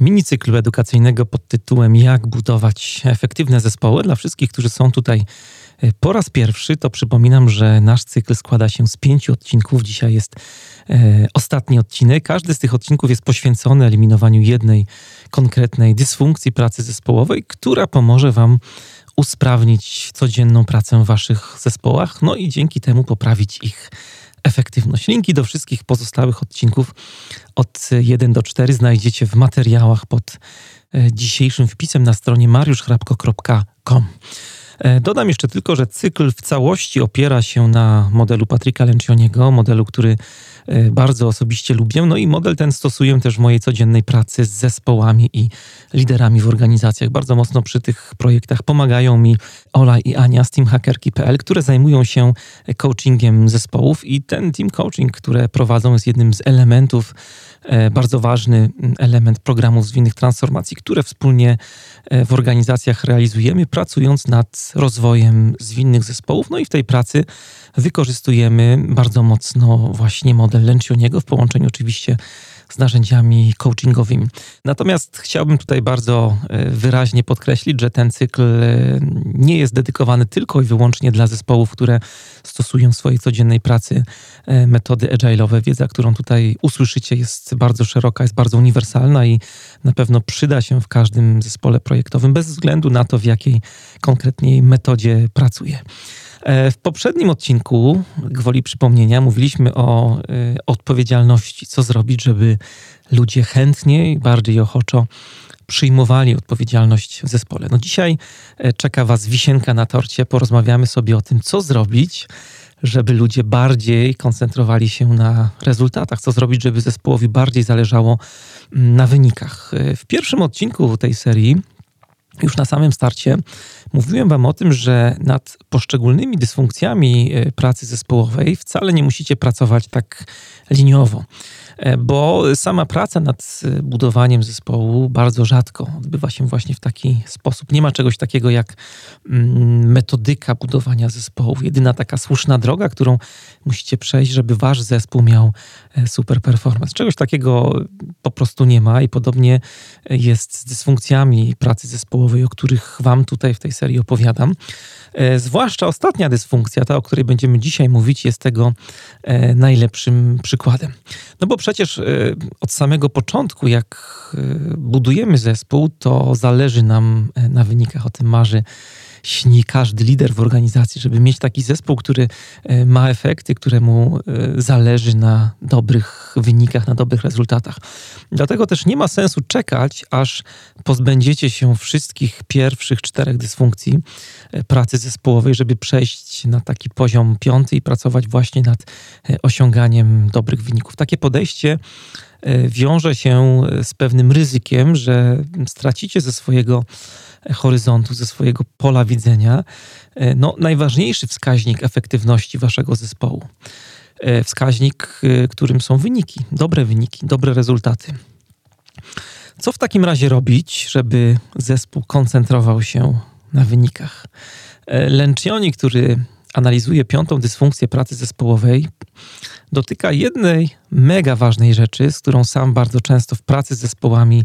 minicyklu edukacyjnego pod tytułem Jak budować efektywne zespoły. Dla wszystkich, którzy są tutaj e, po raz pierwszy, to przypominam, że nasz cykl składa się z pięciu odcinków. Dzisiaj jest e, ostatni odcinek. Każdy z tych odcinków jest poświęcony eliminowaniu jednej konkretnej dysfunkcji pracy zespołowej, która pomoże Wam usprawnić codzienną pracę w Waszych zespołach, no i dzięki temu poprawić ich efektywność. Linki do wszystkich pozostałych odcinków od 1 do 4 znajdziecie w materiałach pod e, dzisiejszym wpisem na stronie mariuszchrapko.com. E, dodam jeszcze tylko, że cykl w całości opiera się na modelu Patryka Lencioniego, modelu, który e, bardzo osobiście lubię. No i model ten stosuję też w mojej codziennej pracy z zespołami i liderami w organizacjach. Bardzo mocno przy tych projektach pomagają mi Ola i Ania z teamhackerki.pl, które zajmują się coachingiem zespołów i ten team coaching, które prowadzą jest jednym z elementów bardzo ważny element programów zwinnych transformacji, które wspólnie e, w organizacjach realizujemy, pracując nad rozwojem zwinnych zespołów. No i w tej pracy wykorzystujemy bardzo mocno właśnie model Lencioniego w połączeniu oczywiście z narzędziami coachingowymi. Natomiast chciałbym tutaj bardzo e, wyraźnie podkreślić, że ten cykl e, nie jest dedykowany tylko i wyłącznie dla zespołów, które stosują w swojej codziennej pracy e, metody agile'owe. Wiedza, którą tutaj usłyszycie, jest bardzo szeroka, jest bardzo uniwersalna i na pewno przyda się w każdym zespole projektowym, bez względu na to, w jakiej konkretnej metodzie pracuje. E, w poprzednim odcinku, gwoli przypomnienia, mówiliśmy o y, odpowiedzialności. Co zrobić, żeby ludzie chętniej, bardziej ochoczo przyjmowali odpowiedzialność w zespole. No dzisiaj e, czeka Was wisienka na torcie. Porozmawiamy sobie o tym, co zrobić, żeby ludzie bardziej koncentrowali się na rezultatach. Co zrobić, żeby zespołowi bardziej zależało mm, na wynikach. W pierwszym odcinku tej serii już na samym starcie mówiłem Wam o tym, że nad poszczególnymi dysfunkcjami e, pracy zespołowej wcale nie musicie pracować tak liniowo. E, bo sama praca nad e, budowaniem zespołu bardzo rzadko odbywa się właśnie w taki sposób. Nie ma czegoś takiego jak mm, metodyka budowania zespołu. Jedyna taka słuszna droga, którą musicie przejść, żeby wasz zespół miał e, super performance. Czegoś takiego po prostu nie ma i podobnie jest z dysfunkcjami pracy zespołowej, o których wam tutaj w tej serii opowiadam. Zwłaszcza ostatnia dysfunkcja, ta, o której będziemy dzisiaj mówić, jest tego najlepszym przykładem. No bo przecież y, od samego początku, jak budujemy zespół, to zależy nam e, na wynikach. O tym marzy śni każdy lider w organizacji, żeby mieć taki zespół, który e, ma efekty, któremu e, zależy na dobrych wynikach, na dobrych rezultatach. Dlatego też nie ma sensu czekać, aż pozbędziecie się wszystkich pierwszych czterech dysfunkcji pracy zespołowej, żeby przejść na taki poziom piąty i pracować właśnie nad osiąganiem dobrych wyników. Takie podejście E, wiąże się z pewnym ryzykiem, że stracicie ze swojego horyzontu, ze swojego pola widzenia e, no, najważniejszy wskaźnik efektywności waszego zespołu. E, wskaźnik, którym są wyniki, dobre wyniki, dobre rezultaty. Co w takim razie robić, żeby zespół koncentrował się na wynikach? Lencioni, który analizuje piątą dysfunkcję pracy zespołowej, dotyka jednej mega ważnej rzeczy, z którą sam bardzo często w pracy z zespołami e,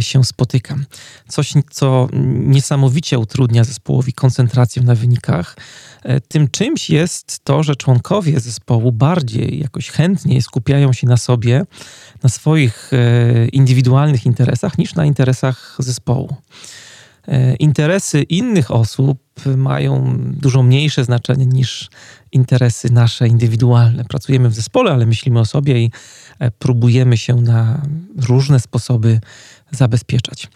się spotykam. Coś, co niesamowicie utrudnia zespołowi koncentrację na wynikach. E, tym czymś jest to, że członkowie zespołu bardziej jakoś chętniej skupiają się na sobie, na swoich e, indywidualnych interesach niż na interesach zespołu. E, interesy innych osób mają dużo mniejsze znaczenie niż interesy nasze indywidualne. Pracujemy w zespole, ale myślimy o sobie i e, próbujemy się na różne sposoby zabezpieczać.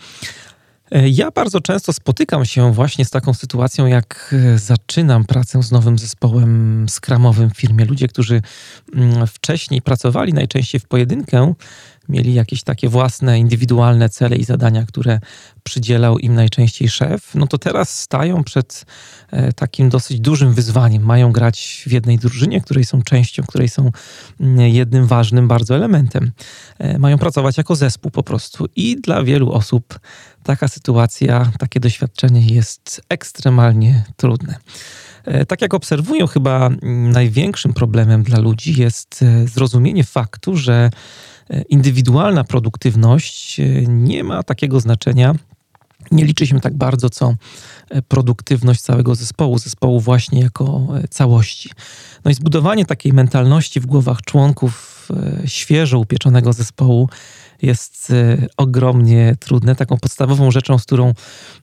E, ja bardzo często spotykam się właśnie z taką sytuacją, jak zaczynam pracę z nowym zespołem skramowym w firmie. Ludzie, którzy mm, wcześniej pracowali najczęściej w pojedynkę, mieli jakieś takie własne, indywidualne cele i zadania, które przydzielał im najczęściej szef, no to teraz stają przed e, takim dosyć dużym wyzwaniem. Mają grać w jednej drużynie, której są częścią, której są mm, jednym ważnym bardzo elementem. E, mają pracować jako zespół po prostu. I dla wielu osób taka sytuacja, takie doświadczenie jest ekstremalnie trudne. E, tak jak obserwują, chyba mm, największym problemem dla ludzi jest zrozumienie faktu, że indywidualna produktywność nie ma takiego znaczenia nie liczy się tak bardzo co e, produktywność całego zespołu, zespołu właśnie jako e, całości. No i zbudowanie takiej mentalności w głowach członków e, świeżo upieczonego zespołu jest ogromnie trudne. Taką podstawową rzeczą, z którą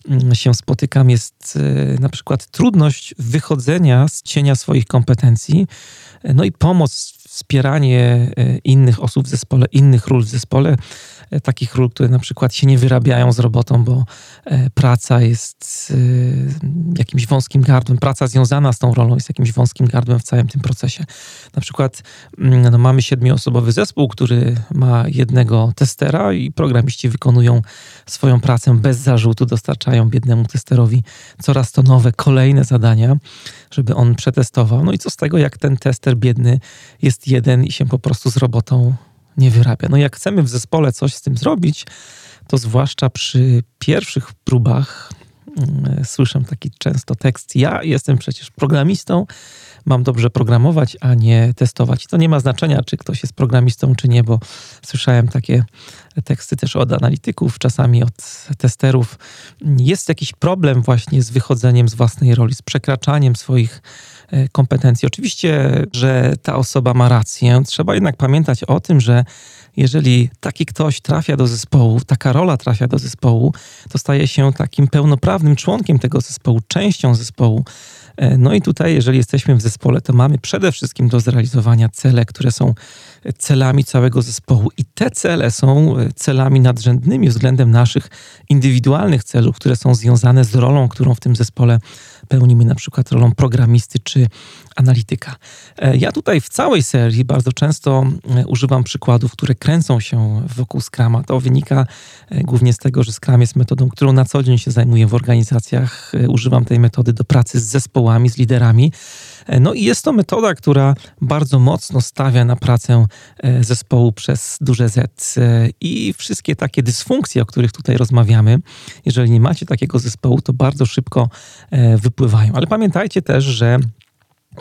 mm, się spotykam, jest na przykład trudność wychodzenia z cienia swoich kompetencji, no i pomoc, wspieranie innych osób w zespole, innych ról w zespole takich ról, które na przykład się nie wyrabiają z robotą, bo e, praca jest e, jakimś wąskim gardłem, praca związana z tą rolą jest jakimś wąskim gardłem w całym tym procesie. Na przykład mm, no, mamy siedmioosobowy zespół, który ma jednego testera i programiści wykonują swoją pracę bez zarzutu, dostarczają biednemu testerowi coraz to nowe, kolejne zadania, żeby on przetestował. No i co z tego, jak ten tester biedny jest jeden i się po prostu z robotą nie wyrabia. No jak chcemy w zespole coś z tym zrobić, to zwłaszcza przy pierwszych próbach mm, słyszę taki często tekst: Ja jestem przecież programistą, mam dobrze programować, a nie testować. To nie ma znaczenia, czy ktoś jest programistą, czy nie, bo słyszałem takie teksty też od analityków, czasami od testerów. Jest jakiś problem właśnie z wychodzeniem z własnej roli, z przekraczaniem swoich kompetencji. Oczywiście, że ta osoba ma rację. Trzeba jednak pamiętać o tym, że jeżeli taki ktoś trafia do zespołu, taka rola trafia do zespołu, to staje się takim pełnoprawnym członkiem tego zespołu, częścią zespołu. E, no i tutaj, jeżeli jesteśmy w zespole, to mamy przede wszystkim do zrealizowania cele, które są celami całego zespołu. I te cele są e, celami nadrzędnymi względem naszych indywidualnych celów, które są związane z rolą, którą w tym zespole pełnimy, na przykład rolą programisty czy analityka. E, ja tutaj w całej serii bardzo często e, używam przykładów, które kręcą się wokół Scrama. To wynika głównie z tego, że Scrum jest metodą, którą na co dzień się zajmuję w organizacjach. Używam tej metody do pracy z zespołami, z liderami. No i jest to metoda, która bardzo mocno stawia na pracę e, zespołu przez duże Z. E, I wszystkie takie dysfunkcje, o których tutaj rozmawiamy, jeżeli nie macie takiego zespołu, to bardzo szybko e, wypływają. Ale pamiętajcie też, że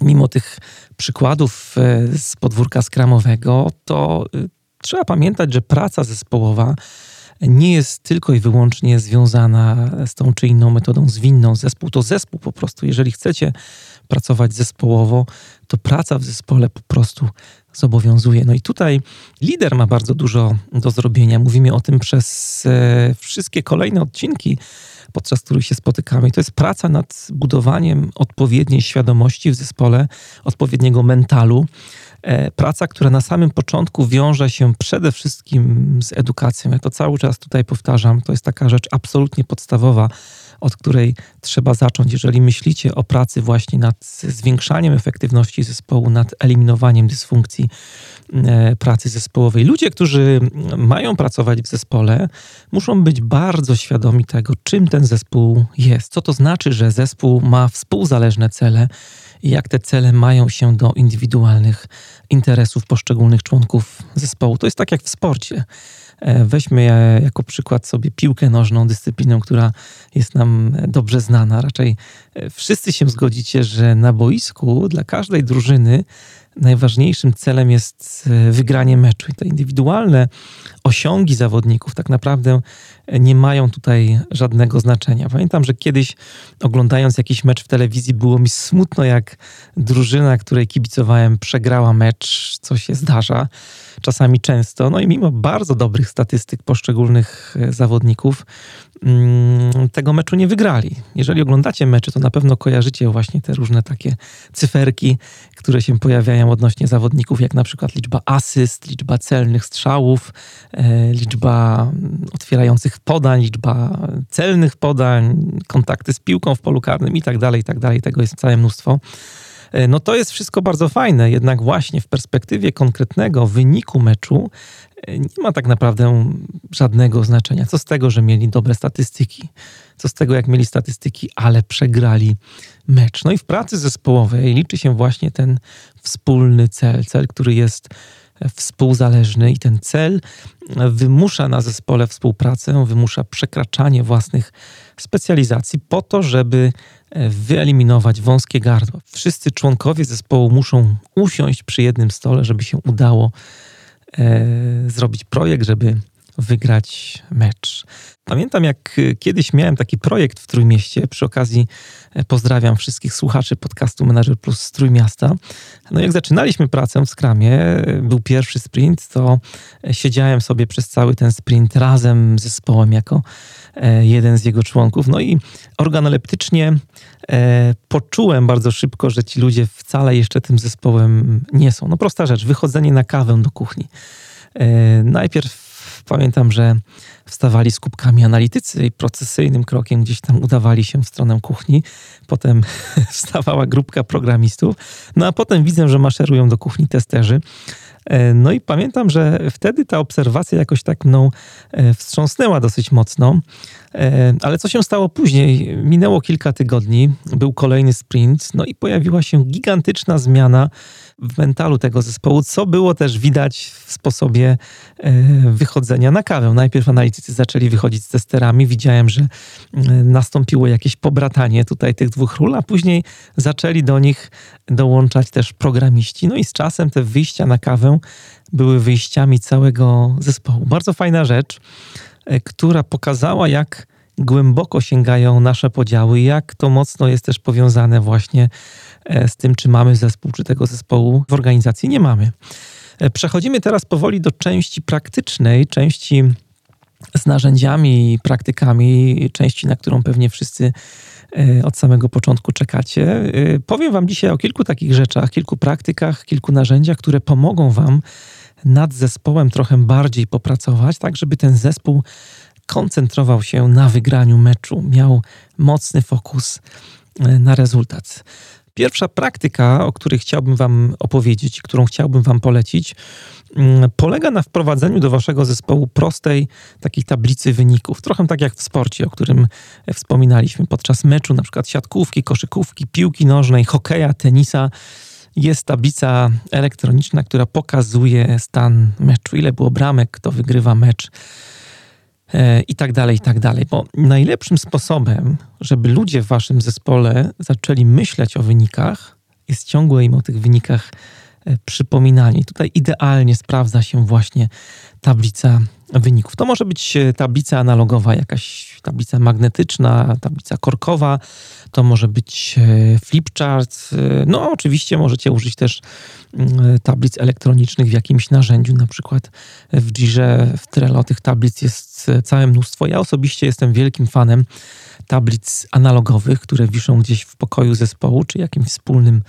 mimo tych przykładów z podwórka skramowego, to trzeba pamiętać, że praca zespołowa nie jest tylko i wyłącznie związana z tą czy inną metodą zwinną. Zespół to zespół po prostu. Jeżeli chcecie pracować zespołowo, to praca w zespole po prostu zobowiązuje. No i tutaj lider ma bardzo dużo do zrobienia. Mówimy o tym przez e, wszystkie kolejne odcinki, podczas których się spotykamy. To jest praca nad budowaniem odpowiedniej świadomości w zespole, odpowiedniego mentalu. E, praca, która na samym początku wiąże się przede wszystkim z edukacją. Ja to cały czas tutaj powtarzam. To jest taka rzecz absolutnie podstawowa od której trzeba zacząć, jeżeli myślicie o pracy właśnie nad zwiększaniem efektywności zespołu, nad eliminowaniem dysfunkcji e, pracy zespołowej. Ludzie, którzy mają pracować w zespole, muszą być bardzo świadomi tego, czym ten zespół jest. Co to znaczy, że zespół ma współzależne cele i jak te cele mają się do indywidualnych interesów poszczególnych członków zespołu. To jest tak jak w sporcie. E, weźmy jako przykład sobie piłkę nożną, dyscyplinę, która jest nam dobrze znana. Raczej e, wszyscy się zgodzicie, że na boisku dla każdej drużyny najważniejszym celem jest e, wygranie meczu. I te indywidualne osiągi zawodników tak naprawdę nie mają tutaj żadnego znaczenia. Pamiętam, że kiedyś oglądając jakiś mecz w telewizji było mi smutno, jak drużyna, której kibicowałem, przegrała mecz, co się zdarza czasami często. No i mimo bardzo dobrych statystyk poszczególnych e, zawodników, tego meczu nie wygrali. Jeżeli oglądacie mecze, to na pewno kojarzycie właśnie te różne takie cyferki, które się pojawiają odnośnie zawodników, jak na przykład liczba asyst, liczba celnych strzałów, e, liczba mm, otwierających podań, liczba celnych podań, kontakty z piłką w polu karnym i tak dalej, i tak dalej. Tego jest całe mnóstwo. E, no to jest wszystko bardzo fajne, jednak właśnie w perspektywie konkretnego wyniku meczu e, nie ma tak naprawdę żadnego znaczenia. Co z tego, że mieli dobre statystyki? Co z tego, jak mieli statystyki, ale przegrali mecz? No i w pracy zespołowej liczy się właśnie ten wspólny cel, cel, który jest współzależny i ten cel wymusza na zespole współpracę, wymusza przekraczanie własnych specjalizacji po to, żeby wyeliminować wąskie gardła. Wszyscy członkowie zespołu muszą usiąść przy jednym stole, żeby się udało e, zrobić projekt, żeby wygrać mecz. Pamiętam, jak kiedyś miałem taki projekt w Trójmieście. Przy okazji e, pozdrawiam wszystkich słuchaczy podcastu Manager Plus z Trójmiasta. No jak zaczynaliśmy pracę w Skramie, e, był pierwszy sprint, to siedziałem sobie przez cały ten sprint razem z zespołem jako e, jeden z jego członków. No i organoleptycznie poczułem bardzo szybko, że ci ludzie wcale jeszcze tym zespołem nie są. No prosta rzecz, wychodzenie na kawę do kuchni. Najpierw Pamiętam, że wstawali z kubkami analitycy i procesyjnym krokiem gdzieś tam udawali się w stronę kuchni. Potem wstawała grupka programistów. No a potem widzę, że maszerują do kuchni testerzy. E, no i pamiętam, że wtedy ta obserwacja jakoś tak mną e, wstrząsnęła dosyć mocno. E, ale co się stało później? Minęło kilka tygodni, był kolejny sprint, no i pojawiła się gigantyczna zmiana w mentalu tego zespołu, co było też widać w sposobie wychodzenia na kawę. Najpierw analitycy zaczęli wychodzić z testerami, widziałem, że nastąpiło jakieś pobratanie tutaj tych dwóch ról, a później zaczęli do nich dołączać też programiści. No i z czasem te wyjścia na kawę były wyjściami całego zespołu. Bardzo fajna rzecz, e, która pokazała, jak głęboko sięgają nasze podziały, jak to mocno jest też powiązane właśnie e, z tym, czy mamy zespół, czy tego zespołu w organizacji nie mamy. E, przechodzimy teraz powoli do części praktycznej, części z narzędziami i praktykami, części, na którą pewnie wszyscy od samego początku czekacie. Powiem Wam dzisiaj o kilku takich rzeczach, kilku praktykach, kilku narzędziach, które pomogą Wam nad zespołem trochę bardziej popracować, tak żeby ten zespół koncentrował się na wygraniu meczu, miał mocny fokus e, na rezultat. Pierwsza praktyka, o której chciałbym Wam opowiedzieć, którą chciałbym Wam polecić, mm, polega na wprowadzeniu do Waszego zespołu prostej takiej tablicy wyników. Trochę tak jak w sporcie, o którym wspominaliśmy podczas meczu, na przykład siatkówki, koszykówki, piłki nożnej, hokeja, tenisa jest tablica elektroniczna, która pokazuje stan meczu, ile było bramek, kto wygrywa mecz i tak dalej, i tak dalej. Bo najlepszym sposobem, żeby ludzie w waszym zespole zaczęli myśleć o wynikach, jest ciągłe im o tych wynikach e, przypominanie. I tutaj idealnie sprawdza się właśnie tablica wyników. To może być e, tablica analogowa, jakaś tablica magnetyczna, tablica korkowa, to może być e, flipchart. E, no, oczywiście możecie użyć też mm, tablic elektronicznych w jakimś narzędziu, na przykład w Jirze, w Trello tych tablic jest całe mnóstwo. Ja osobiście jestem wielkim fanem tablic analogowych, które wiszą gdzieś w pokoju zespołu, czy jakimś wspólnym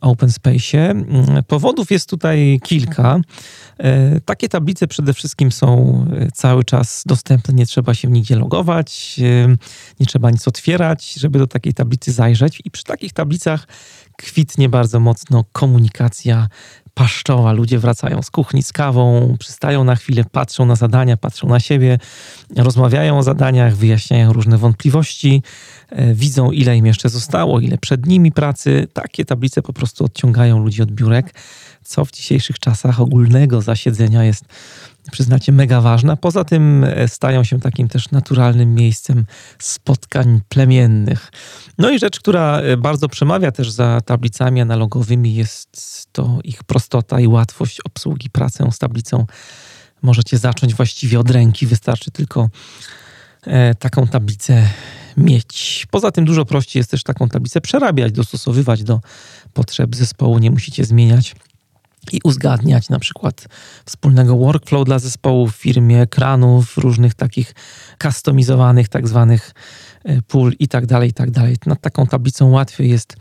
open space. Mm, powodów jest tutaj kilka. E, takie tablice przede wszystkim są e, cały czas dostępne, nie trzeba się nigdzie logować, e, nie trzeba nic otwierać, żeby do takiej tablicy zajrzeć. I przy takich tablicach kwitnie bardzo mocno komunikacja paszczoła. Ludzie wracają z kuchni z kawą, przystają na chwilę, patrzą na zadania, patrzą na siebie, rozmawiają o zadaniach, wyjaśniają różne wątpliwości, widzą ile im jeszcze zostało, ile przed nimi pracy. Takie tablice po prostu odciągają ludzi od biurek co w dzisiejszych czasach ogólnego zasiedzenia jest, przyznacie, mega ważne. Poza tym e, stają się takim też naturalnym miejscem spotkań plemiennych. No i rzecz, która e, bardzo przemawia też za tablicami analogowymi, jest to ich prostota i łatwość obsługi. Pracę z tablicą możecie zacząć właściwie od ręki, wystarczy tylko e, taką tablicę mieć. Poza tym dużo prościej jest też taką tablicę przerabiać, dostosowywać do potrzeb zespołu. Nie musicie zmieniać i uzgadniać na przykład wspólnego workflow dla zespołu w firmie, ekranów, różnych takich customizowanych tak zwanych e, pól i tak dalej, i tak dalej. Nad taką tablicą łatwiej jest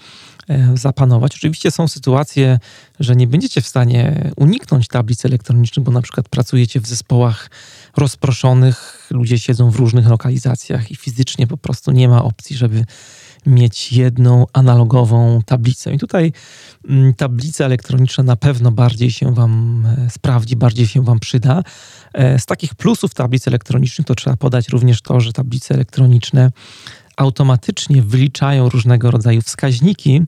e, zapanować. Oczywiście są sytuacje, że nie będziecie w stanie uniknąć tablic elektronicznych, bo na przykład pracujecie w zespołach rozproszonych, ludzie siedzą w różnych lokalizacjach i fizycznie po prostu nie ma opcji, żeby mieć jedną analogową tablicę. I tutaj mm, tablica elektroniczna na pewno bardziej się Wam e, sprawdzi, bardziej się Wam przyda. E, z takich plusów tablic elektronicznych to trzeba podać również to, że tablice elektroniczne automatycznie wyliczają różnego rodzaju wskaźniki.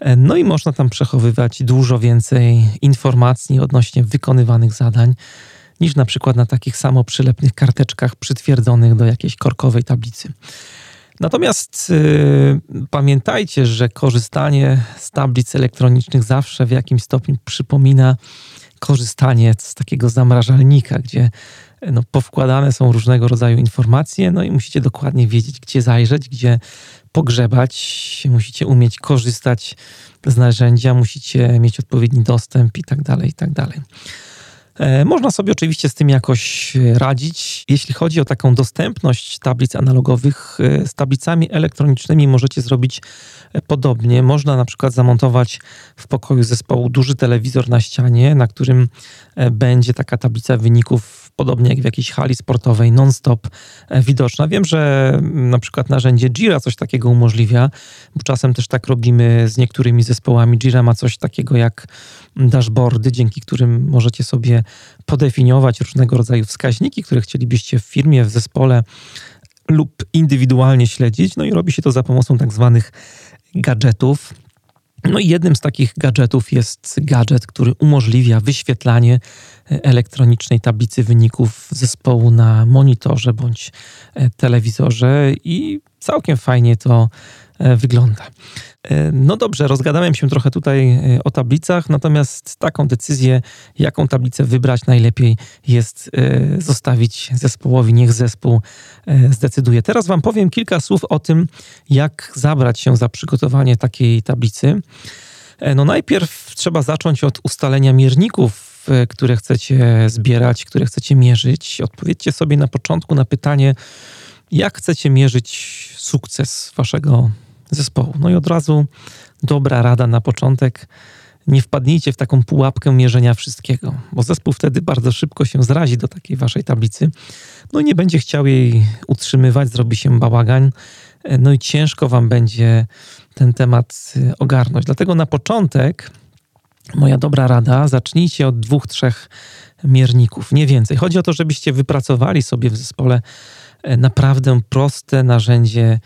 E, no i można tam przechowywać dużo więcej informacji odnośnie wykonywanych zadań niż na przykład na takich samo przylepnych karteczkach przytwierdzonych do jakiejś korkowej tablicy. Natomiast yy, pamiętajcie, że korzystanie z tablic elektronicznych zawsze w jakimś stopniu przypomina korzystanie z takiego zamrażalnika, gdzie no, powkładane są różnego rodzaju informacje, no i musicie dokładnie wiedzieć, gdzie zajrzeć, gdzie pogrzebać, musicie umieć korzystać z narzędzia, musicie mieć odpowiedni dostęp i tak dalej, i tak dalej. E, można sobie oczywiście z tym jakoś radzić. Jeśli chodzi o taką dostępność tablic analogowych, e, z tablicami elektronicznymi możecie zrobić e, podobnie. Można na przykład zamontować w pokoju zespołu duży telewizor na ścianie, na którym będzie taka tablica wyników podobnie jak w jakiejś hali sportowej, non-stop widoczna. Wiem, że mm, na przykład narzędzie Jira coś takiego umożliwia, bo czasem też tak robimy z niektórymi zespołami. Jira ma coś takiego jak dashboardy, dzięki którym możecie sobie podefiniować różnego rodzaju wskaźniki, które chcielibyście w firmie, w zespole lub indywidualnie śledzić. No i robi się to za pomocą tak zwanych gadżetów. No i jednym z takich gadżetów jest gadżet, który umożliwia wyświetlanie elektronicznej tablicy wyników zespołu na monitorze bądź e, telewizorze i całkiem fajnie to e, wygląda. E, no dobrze, rozgadałem się trochę tutaj o tablicach, natomiast taką decyzję, jaką tablicę wybrać, najlepiej jest zostawić zespołowi, niech zespół zdecyduje. Teraz Wam powiem kilka słów o tym, jak zabrać się za przygotowanie takiej tablicy. No najpierw trzeba zacząć od ustalenia mierników E, które chcecie zbierać, które chcecie mierzyć. Odpowiedzcie sobie na początku na pytanie, jak chcecie mierzyć sukces waszego zespołu. No i od razu dobra rada na początek. Nie wpadnijcie w taką pułapkę mierzenia wszystkiego, bo zespół wtedy bardzo szybko się zrazi do takiej waszej tablicy. No i nie będzie chciał jej utrzymywać, zrobi się bałagan. No i ciężko wam będzie ten temat e, ogarnąć. Dlatego na początek moja dobra rada, zacznijcie od dwóch, trzech mierników, nie więcej. Chodzi o to, żebyście wypracowali sobie w zespole e, naprawdę proste narzędzie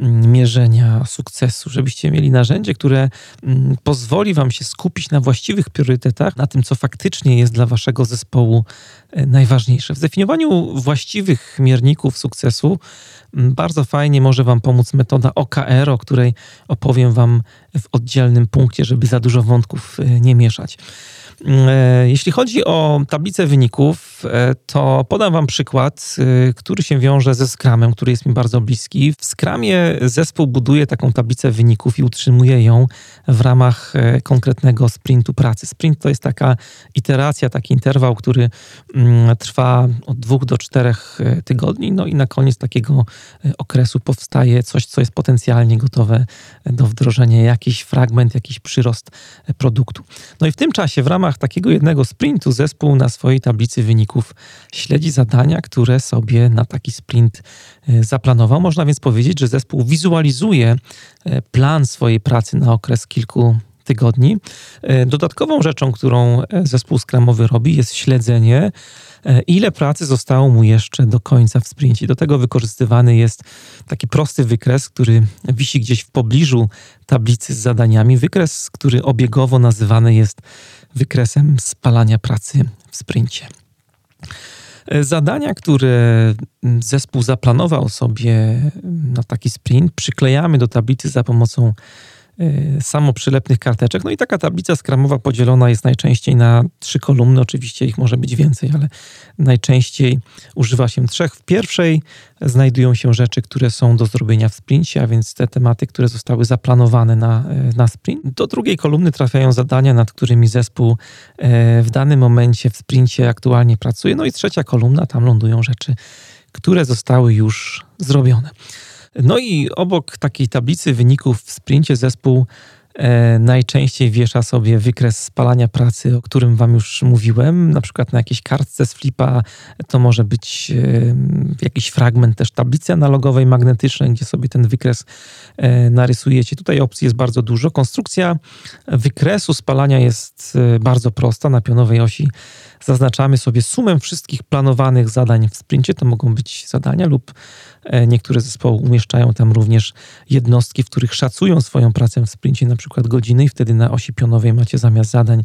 mierzenia sukcesu, żebyście mieli narzędzie, które mm, pozwoli Wam się skupić na właściwych priorytetach, na tym, co faktycznie jest dla Waszego zespołu e, najważniejsze. W zdefiniowaniu właściwych mierników sukcesu mm, bardzo fajnie może Wam pomóc metoda OKR, o której opowiem Wam w oddzielnym punkcie, żeby za dużo wątków e, nie mieszać. E, jeśli chodzi o tablicę wyników, e, to podam Wam przykład, e, który się wiąże ze Scrumem, który jest mi bardzo bliski. W Scrumie zespół buduje taką tablicę wyników i utrzymuje ją w ramach konkretnego sprintu pracy. Sprint to jest taka iteracja, taki interwał, który mm, trwa od dwóch do czterech tygodni, no i na koniec takiego okresu powstaje coś, co jest potencjalnie gotowe do wdrożenia, jakiś fragment, jakiś przyrost produktu. No i w tym czasie, w ramach ramach takiego jednego sprintu zespół na swojej tablicy wyników śledzi zadania, które sobie na taki sprint e, zaplanował. Można więc powiedzieć, że zespół wizualizuje e, plan swojej pracy na okres kilku tygodni. E, dodatkową rzeczą, którą zespół skramowy robi, jest śledzenie, ile pracy zostało mu jeszcze do końca w sprincie. Do tego wykorzystywany jest taki prosty wykres, który wisi gdzieś w pobliżu tablicy z zadaniami. Wykres, który obiegowo nazywany jest wykresem spalania pracy w sprincie. Zadania, które zespół zaplanował sobie na taki sprint, przyklejamy do tablicy za pomocą samoprzylepnych karteczek. No i taka tablica skramowa podzielona jest najczęściej na trzy kolumny. Oczywiście ich może być więcej, ale najczęściej używa się trzech. W pierwszej znajdują się rzeczy, które są do zrobienia w sprincie, a więc te tematy, które zostały zaplanowane na, y, na sprint. Do drugiej kolumny trafiają zadania, nad którymi zespół y, w danym momencie w sprincie aktualnie pracuje. No i trzecia kolumna, tam lądują rzeczy, które zostały już zrobione. No i obok takiej tablicy wyników w sprincie zespół e, najczęściej wiesza sobie wykres spalania pracy, o którym Wam już mówiłem. Na przykład na jakiejś kartce z flipa to może być e, jakiś fragment też tablicy analogowej, magnetycznej, gdzie sobie ten wykres e, narysujecie. Tutaj opcji jest bardzo dużo. Konstrukcja wykresu spalania jest e, bardzo prosta. Na pionowej osi zaznaczamy sobie sumę wszystkich planowanych zadań w sprincie. To mogą być zadania lub niektóre zespoły umieszczają tam również jednostki, w których szacują swoją pracę w sprincie, na przykład godziny i wtedy na osi pionowej macie zamiast zadań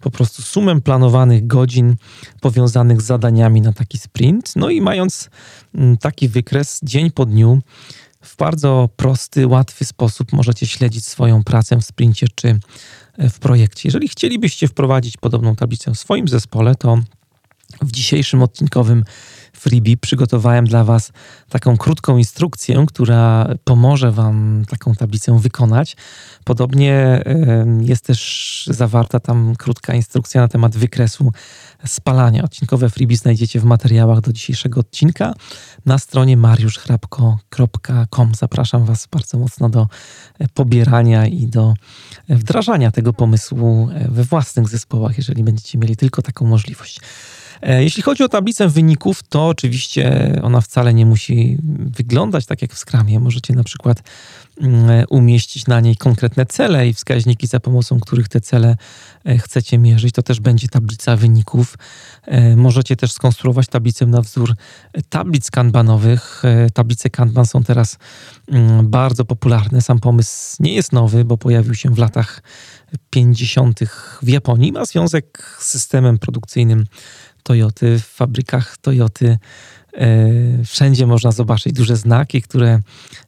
po prostu sumę planowanych godzin powiązanych z zadaniami na taki sprint. No i mając mm, taki wykres dzień po dniu, w bardzo prosty, łatwy sposób możecie śledzić swoją pracę w sprincie czy w projekcie. Jeżeli chcielibyście wprowadzić podobną tablicę w swoim zespole, to w dzisiejszym odcinkowym freebie przygotowałem dla Was taką krótką instrukcję, która pomoże Wam taką tablicę wykonać. Podobnie jest też zawarta tam krótka instrukcja na temat wykresu spalania. Odcinkowe freebie znajdziecie w materiałach do dzisiejszego odcinka na stronie mariuszchrapko.com. Zapraszam Was bardzo mocno do pobierania i do wdrażania tego pomysłu we własnych zespołach, jeżeli będziecie mieli tylko taką możliwość. E, jeśli chodzi o tablicę wyników, to oczywiście ona wcale nie musi wyglądać tak jak w Scrumie. Możecie na przykład mm, umieścić na niej konkretne cele i wskaźniki, za pomocą których te cele e, chcecie mierzyć. To też będzie tablica wyników. E, możecie też skonstruować tablicę na wzór tablic kanbanowych. Tablice kanban są teraz mm, bardzo popularne. Sam pomysł nie jest nowy, bo pojawił się w latach 50. w Japonii. Ma związek z systemem produkcyjnym Toyoty, w fabrykach Toyoty e, wszędzie można zobaczyć duże znaki, które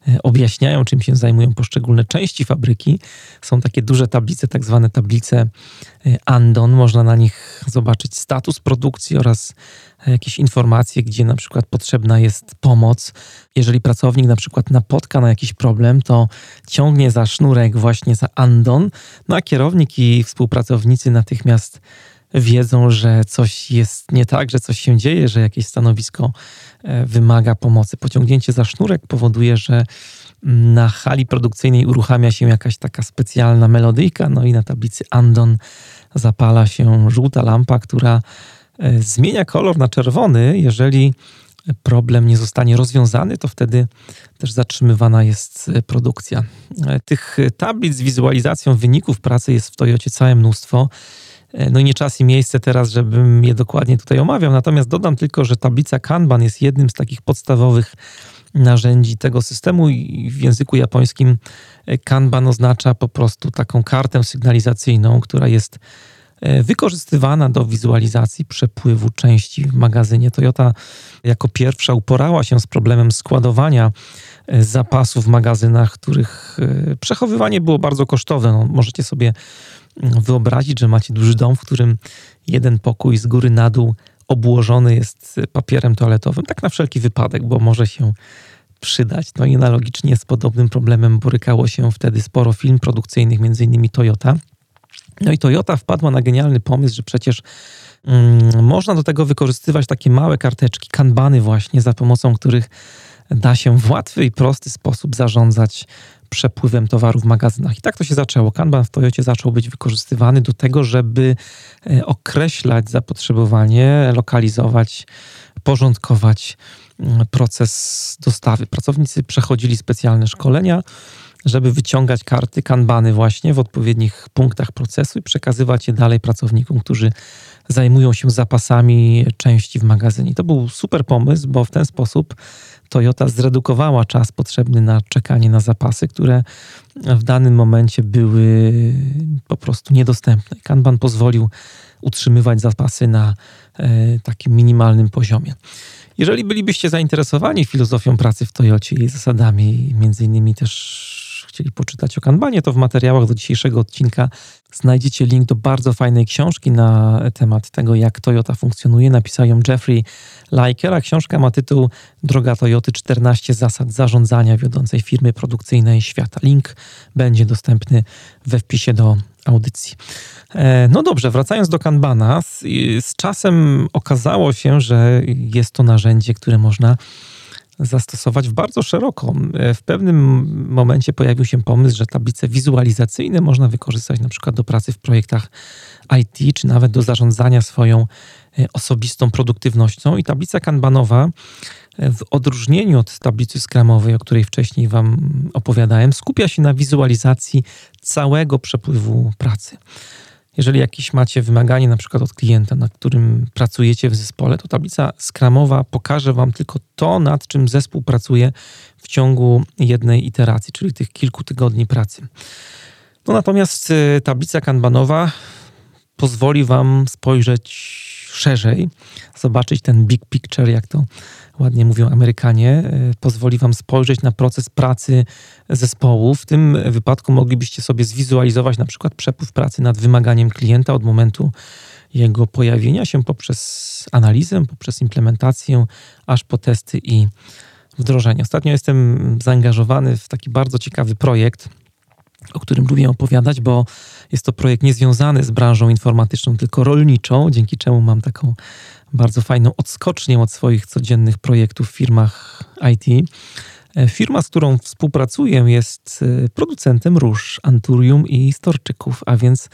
e, objaśniają, czym się zajmują poszczególne części fabryki. Są takie duże tablice, tak zwane tablice e, Andon. Można na nich zobaczyć status produkcji oraz jakieś informacje, gdzie na przykład potrzebna jest pomoc. Jeżeli pracownik na przykład napotka na jakiś problem, to ciągnie za sznurek właśnie za Andon, no a kierownik i współpracownicy natychmiast wiedzą, że coś jest nie tak, że coś się dzieje, że jakieś stanowisko e, wymaga pomocy. Pociągnięcie za sznurek powoduje, że na hali produkcyjnej uruchamia się jakaś taka specjalna melodyjka, no i na tablicy Andon zapala się żółta lampa, która e, zmienia kolor na czerwony. Jeżeli problem nie zostanie rozwiązany, to wtedy też zatrzymywana jest e, produkcja. Tych tablic z wizualizacją wyników pracy jest w Toyocie całe mnóstwo. E, no i nie czas i miejsce teraz, żebym je dokładnie tutaj omawiał. Natomiast dodam tylko, że tablica Kanban jest jednym z takich podstawowych narzędzi tego systemu i w języku japońskim e, Kanban oznacza po prostu taką kartę sygnalizacyjną, która jest e, wykorzystywana do wizualizacji przepływu części w magazynie. Toyota jako pierwsza uporała się z problemem składowania zapasów w magazynach, których przechowywanie było bardzo kosztowne. No, możecie sobie wyobrazić, że macie duży dom, w którym jeden pokój z góry na dół obłożony jest papierem toaletowym, tak na wszelki wypadek, bo może się przydać. No i analogicznie z podobnym problemem borykało się wtedy sporo firm produkcyjnych, między innymi Toyota. No i Toyota wpadła na genialny pomysł, że przecież mm, można do tego wykorzystywać takie małe karteczki, kanbany właśnie, za pomocą których da się w łatwy i prosty sposób zarządzać przepływem towarów w magazynach. I tak to się zaczęło. Kanban w Toyocie zaczął być wykorzystywany do tego, żeby e, określać zapotrzebowanie, lokalizować, porządkować mm, proces dostawy. Pracownicy przechodzili specjalne szkolenia, żeby wyciągać karty, kanbany właśnie w odpowiednich punktach procesu i przekazywać je dalej pracownikom, którzy zajmują się zapasami części w magazynie. To był super pomysł, bo w ten sposób Toyota zredukowała czas potrzebny na czekanie na zapasy, które w danym momencie były po prostu niedostępne. Kanban pozwolił utrzymywać zapasy na e, takim minimalnym poziomie. Jeżeli bylibyście zainteresowani filozofią pracy w Toyocie i zasadami, między innymi też chcieli poczytać o kanbanie, to w materiałach do dzisiejszego odcinka znajdziecie link do bardzo fajnej książki na temat tego, jak Toyota funkcjonuje. Napisał ją Jeffrey Liker, książka ma tytuł Droga Toyoty 14 zasad zarządzania wiodącej firmy produkcyjnej świata. Link będzie dostępny we wpisie do audycji. E, no dobrze, wracając do Kanbana, z, z czasem okazało się, że jest to narzędzie, które można zastosować bardzo szeroko. W pewnym momencie pojawił się pomysł, że tablice wizualizacyjne można wykorzystać na przykład do pracy w projektach IT, czy nawet do zarządzania swoją e, osobistą produktywnością. I tablica kanbanowa, e, w odróżnieniu od tablicy skramowej, o której wcześniej Wam opowiadałem, skupia się na wizualizacji całego przepływu pracy. Jeżeli jakieś macie wymaganie na przykład od klienta, nad którym pracujecie w zespole, to tablica skramowa pokaże Wam tylko to, nad czym zespół pracuje w ciągu jednej iteracji, czyli tych kilku tygodni pracy. No natomiast y, tablica kanbanowa pozwoli Wam spojrzeć szerzej, zobaczyć ten big picture, jak to ładnie mówią Amerykanie, e, pozwoli Wam spojrzeć na proces pracy zespołu. W tym wypadku moglibyście sobie zwizualizować na przykład przepływ pracy nad wymaganiem klienta od momentu jego pojawienia się poprzez analizę, poprzez implementację, aż po testy i wdrożenie. Ostatnio jestem zaangażowany w taki bardzo ciekawy projekt, o którym lubię opowiadać, bo jest to projekt niezwiązany z branżą informatyczną, tylko rolniczą, dzięki czemu mam taką bardzo fajną odskocznię od swoich codziennych projektów w firmach IT. E, firma, z którą współpracuję, jest e, producentem róż, anturium i storczyków, a więc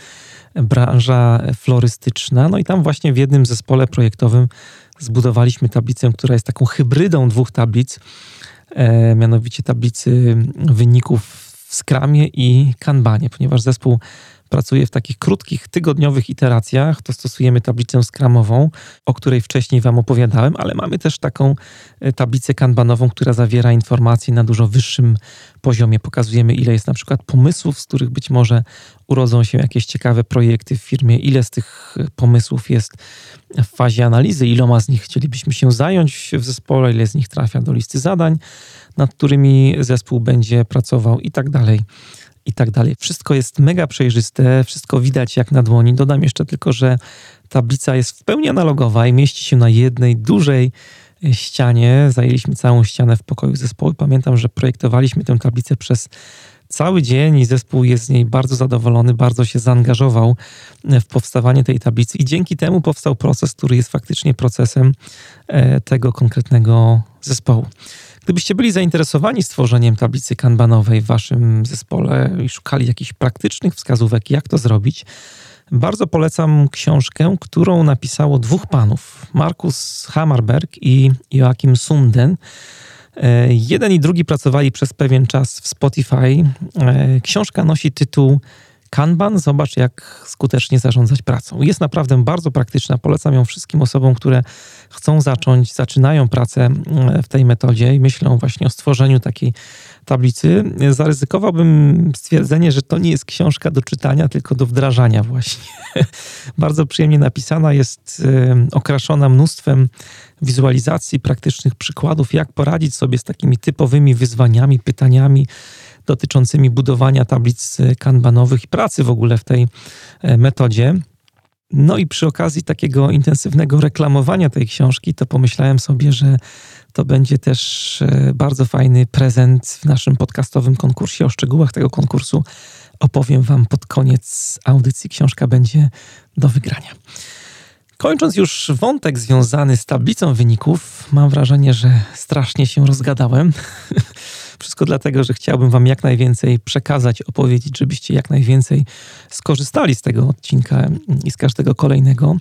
branża florystyczna. No i tam właśnie w jednym zespole projektowym zbudowaliśmy tablicę, która jest taką hybrydą dwóch tablic, e, mianowicie tablicy wyników w Scrumie i Kanbanie, ponieważ zespół pracuje w takich krótkich, tygodniowych iteracjach, to stosujemy tablicę skramową, o której wcześniej Wam opowiadałem, ale mamy też taką e, tablicę kanbanową, która zawiera informacje na dużo wyższym poziomie. Pokazujemy, ile jest na przykład pomysłów, z których być może urodzą się jakieś ciekawe projekty w firmie, ile z tych e, pomysłów jest w fazie analizy, iloma z nich chcielibyśmy się zająć w zespole, ile z nich trafia do listy zadań, nad którymi zespół będzie pracował? I tak dalej i tak dalej. Wszystko jest mega przejrzyste, wszystko widać jak na dłoni. Dodam jeszcze tylko, że tablica jest w pełni analogowa i mieści się na jednej dużej e, ścianie. Zajęliśmy całą ścianę w pokoju zespołu. Pamiętam, że projektowaliśmy tę tablicę przez cały dzień i zespół jest z niej bardzo zadowolony, bardzo się zaangażował e, w powstawanie tej tablicy i dzięki temu powstał proces, który jest faktycznie procesem e, tego konkretnego zespołu. Gdybyście byli zainteresowani stworzeniem tablicy kanbanowej w waszym zespole i szukali jakichś praktycznych wskazówek, jak to zrobić, bardzo polecam książkę, którą napisało dwóch panów: Markus Hammerberg i Joachim Sunden. E, jeden i drugi pracowali przez pewien czas w Spotify. E, książka nosi tytuł Kanban, zobacz jak skutecznie zarządzać pracą. Jest naprawdę bardzo praktyczna, polecam ją wszystkim osobom, które chcą zacząć, zaczynają pracę mm, w tej metodzie i myślą właśnie o stworzeniu takiej tablicy. Zaryzykowałbym stwierdzenie, że to nie jest książka do czytania, tylko do wdrażania właśnie. bardzo przyjemnie napisana, jest okraszona mnóstwem wizualizacji, praktycznych przykładów, jak poradzić sobie z takimi typowymi wyzwaniami, pytaniami, dotyczącymi budowania tablic kanbanowych i pracy w ogóle w tej e, metodzie. No i przy okazji takiego intensywnego reklamowania tej książki, to pomyślałem sobie, że to będzie też e, bardzo fajny prezent w naszym podcastowym konkursie. O szczegółach tego konkursu opowiem Wam pod koniec audycji. Książka będzie do wygrania. Kończąc już wątek związany z tablicą wyników, mam wrażenie, że strasznie się rozgadałem. Wszystko dlatego, że chciałbym Wam jak najwięcej przekazać, opowiedzieć, żebyście jak najwięcej skorzystali z tego odcinka i z każdego kolejnego.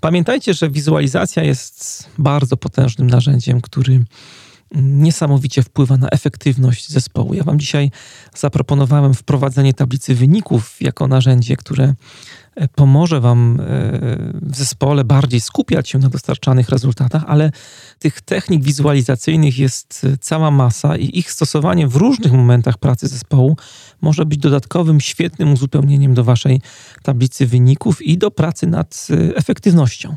Pamiętajcie, że wizualizacja jest bardzo potężnym narzędziem, który niesamowicie wpływa na efektywność zespołu. Ja Wam dzisiaj zaproponowałem wprowadzenie tablicy wyników jako narzędzie, które pomoże Wam e, w zespole bardziej skupiać się na dostarczanych rezultatach, ale tych technik wizualizacyjnych jest cała masa i ich stosowanie w różnych momentach pracy zespołu może być dodatkowym, świetnym uzupełnieniem do Waszej tablicy wyników i do pracy nad e, efektywnością.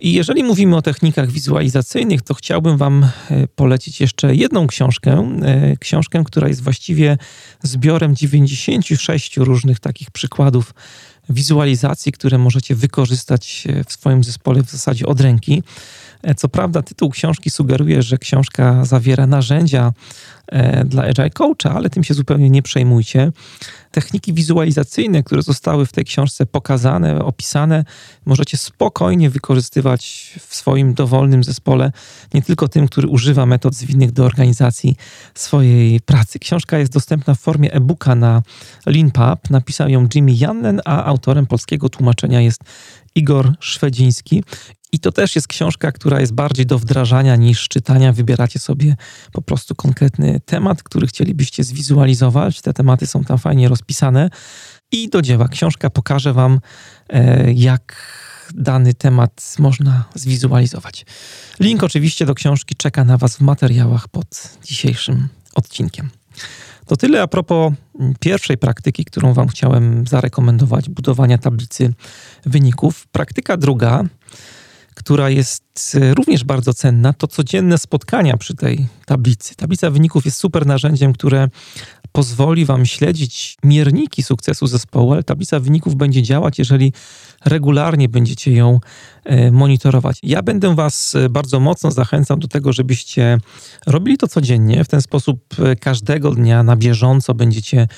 I jeżeli mówimy o technikach wizualizacyjnych, to chciałbym Wam e, polecić jeszcze jedną książkę. Książkę, która jest właściwie zbiorem 96 różnych takich przykładów wizualizacji, które możecie wykorzystać e, w swoim zespole w zasadzie od ręki. Co prawda, tytuł książki sugeruje, że książka zawiera narzędzia dla Agile Coacha, ale tym się zupełnie nie przejmujcie. Techniki wizualizacyjne, które zostały w tej książce pokazane, opisane, możecie spokojnie wykorzystywać w swoim dowolnym zespole, nie tylko tym, który używa metod zwinnych do organizacji swojej pracy. Książka jest dostępna w formie e-booka na Leanpub. Napisał ją Jimmy Jannen, a autorem polskiego tłumaczenia jest Igor Szwedziński. I to też jest książka, która jest bardziej do wdrażania niż czytania. Wybieracie sobie po prostu konkretny temat, który chcielibyście zwizualizować. Te tematy są tam fajnie rozpisane. I do dzieła. Książka pokaże Wam, e, jak dany temat można zwizualizować. Link oczywiście do książki czeka na Was w materiałach pod dzisiejszym odcinkiem. To tyle a propos pierwszej praktyki, którą Wam chciałem zarekomendować budowania tablicy wyników. Praktyka druga która jest e, również bardzo cenna, to codzienne spotkania przy tej tablicy. Tablica wyników jest super narzędziem, które pozwoli Wam śledzić mierniki sukcesu zespołu, ale tablica wyników będzie działać, jeżeli regularnie będziecie ją e, monitorować. Ja będę Was e, bardzo mocno zachęcał do tego, żebyście robili to codziennie. W ten sposób każdego dnia na bieżąco będziecie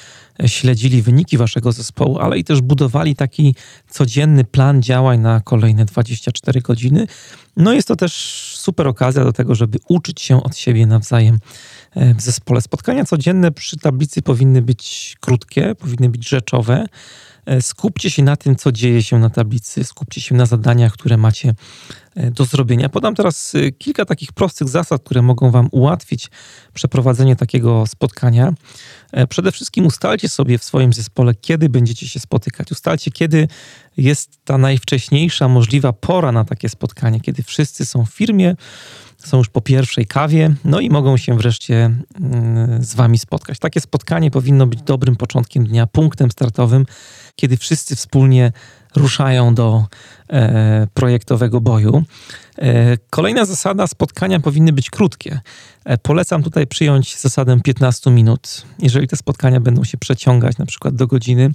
śledzili wyniki waszego zespołu, ale i też budowali taki codzienny plan działań na kolejne 24 godziny. No jest to też super okazja do tego, żeby uczyć się od siebie nawzajem e, w zespole. Spotkania codzienne przy tablicy powinny być krótkie, powinny być rzeczowe. E, skupcie się na tym, co dzieje się na tablicy, skupcie się na zadaniach, które macie do zrobienia. Podam teraz kilka takich prostych zasad, które mogą Wam ułatwić przeprowadzenie takiego spotkania. E, przede wszystkim ustalcie sobie w swoim zespole, kiedy będziecie się spotykać. Ustalcie, kiedy jest ta najwcześniejsza możliwa pora na takie spotkanie, kiedy wszyscy są w firmie, są już po pierwszej kawie, no i mogą się wreszcie mm, z wami spotkać. Takie spotkanie powinno być dobrym początkiem dnia, punktem startowym, kiedy wszyscy wspólnie ruszają do e, projektowego boju. E, kolejna zasada: spotkania powinny być krótkie. E, polecam tutaj przyjąć zasadę 15 minut. Jeżeli te spotkania będą się przeciągać na przykład do godziny,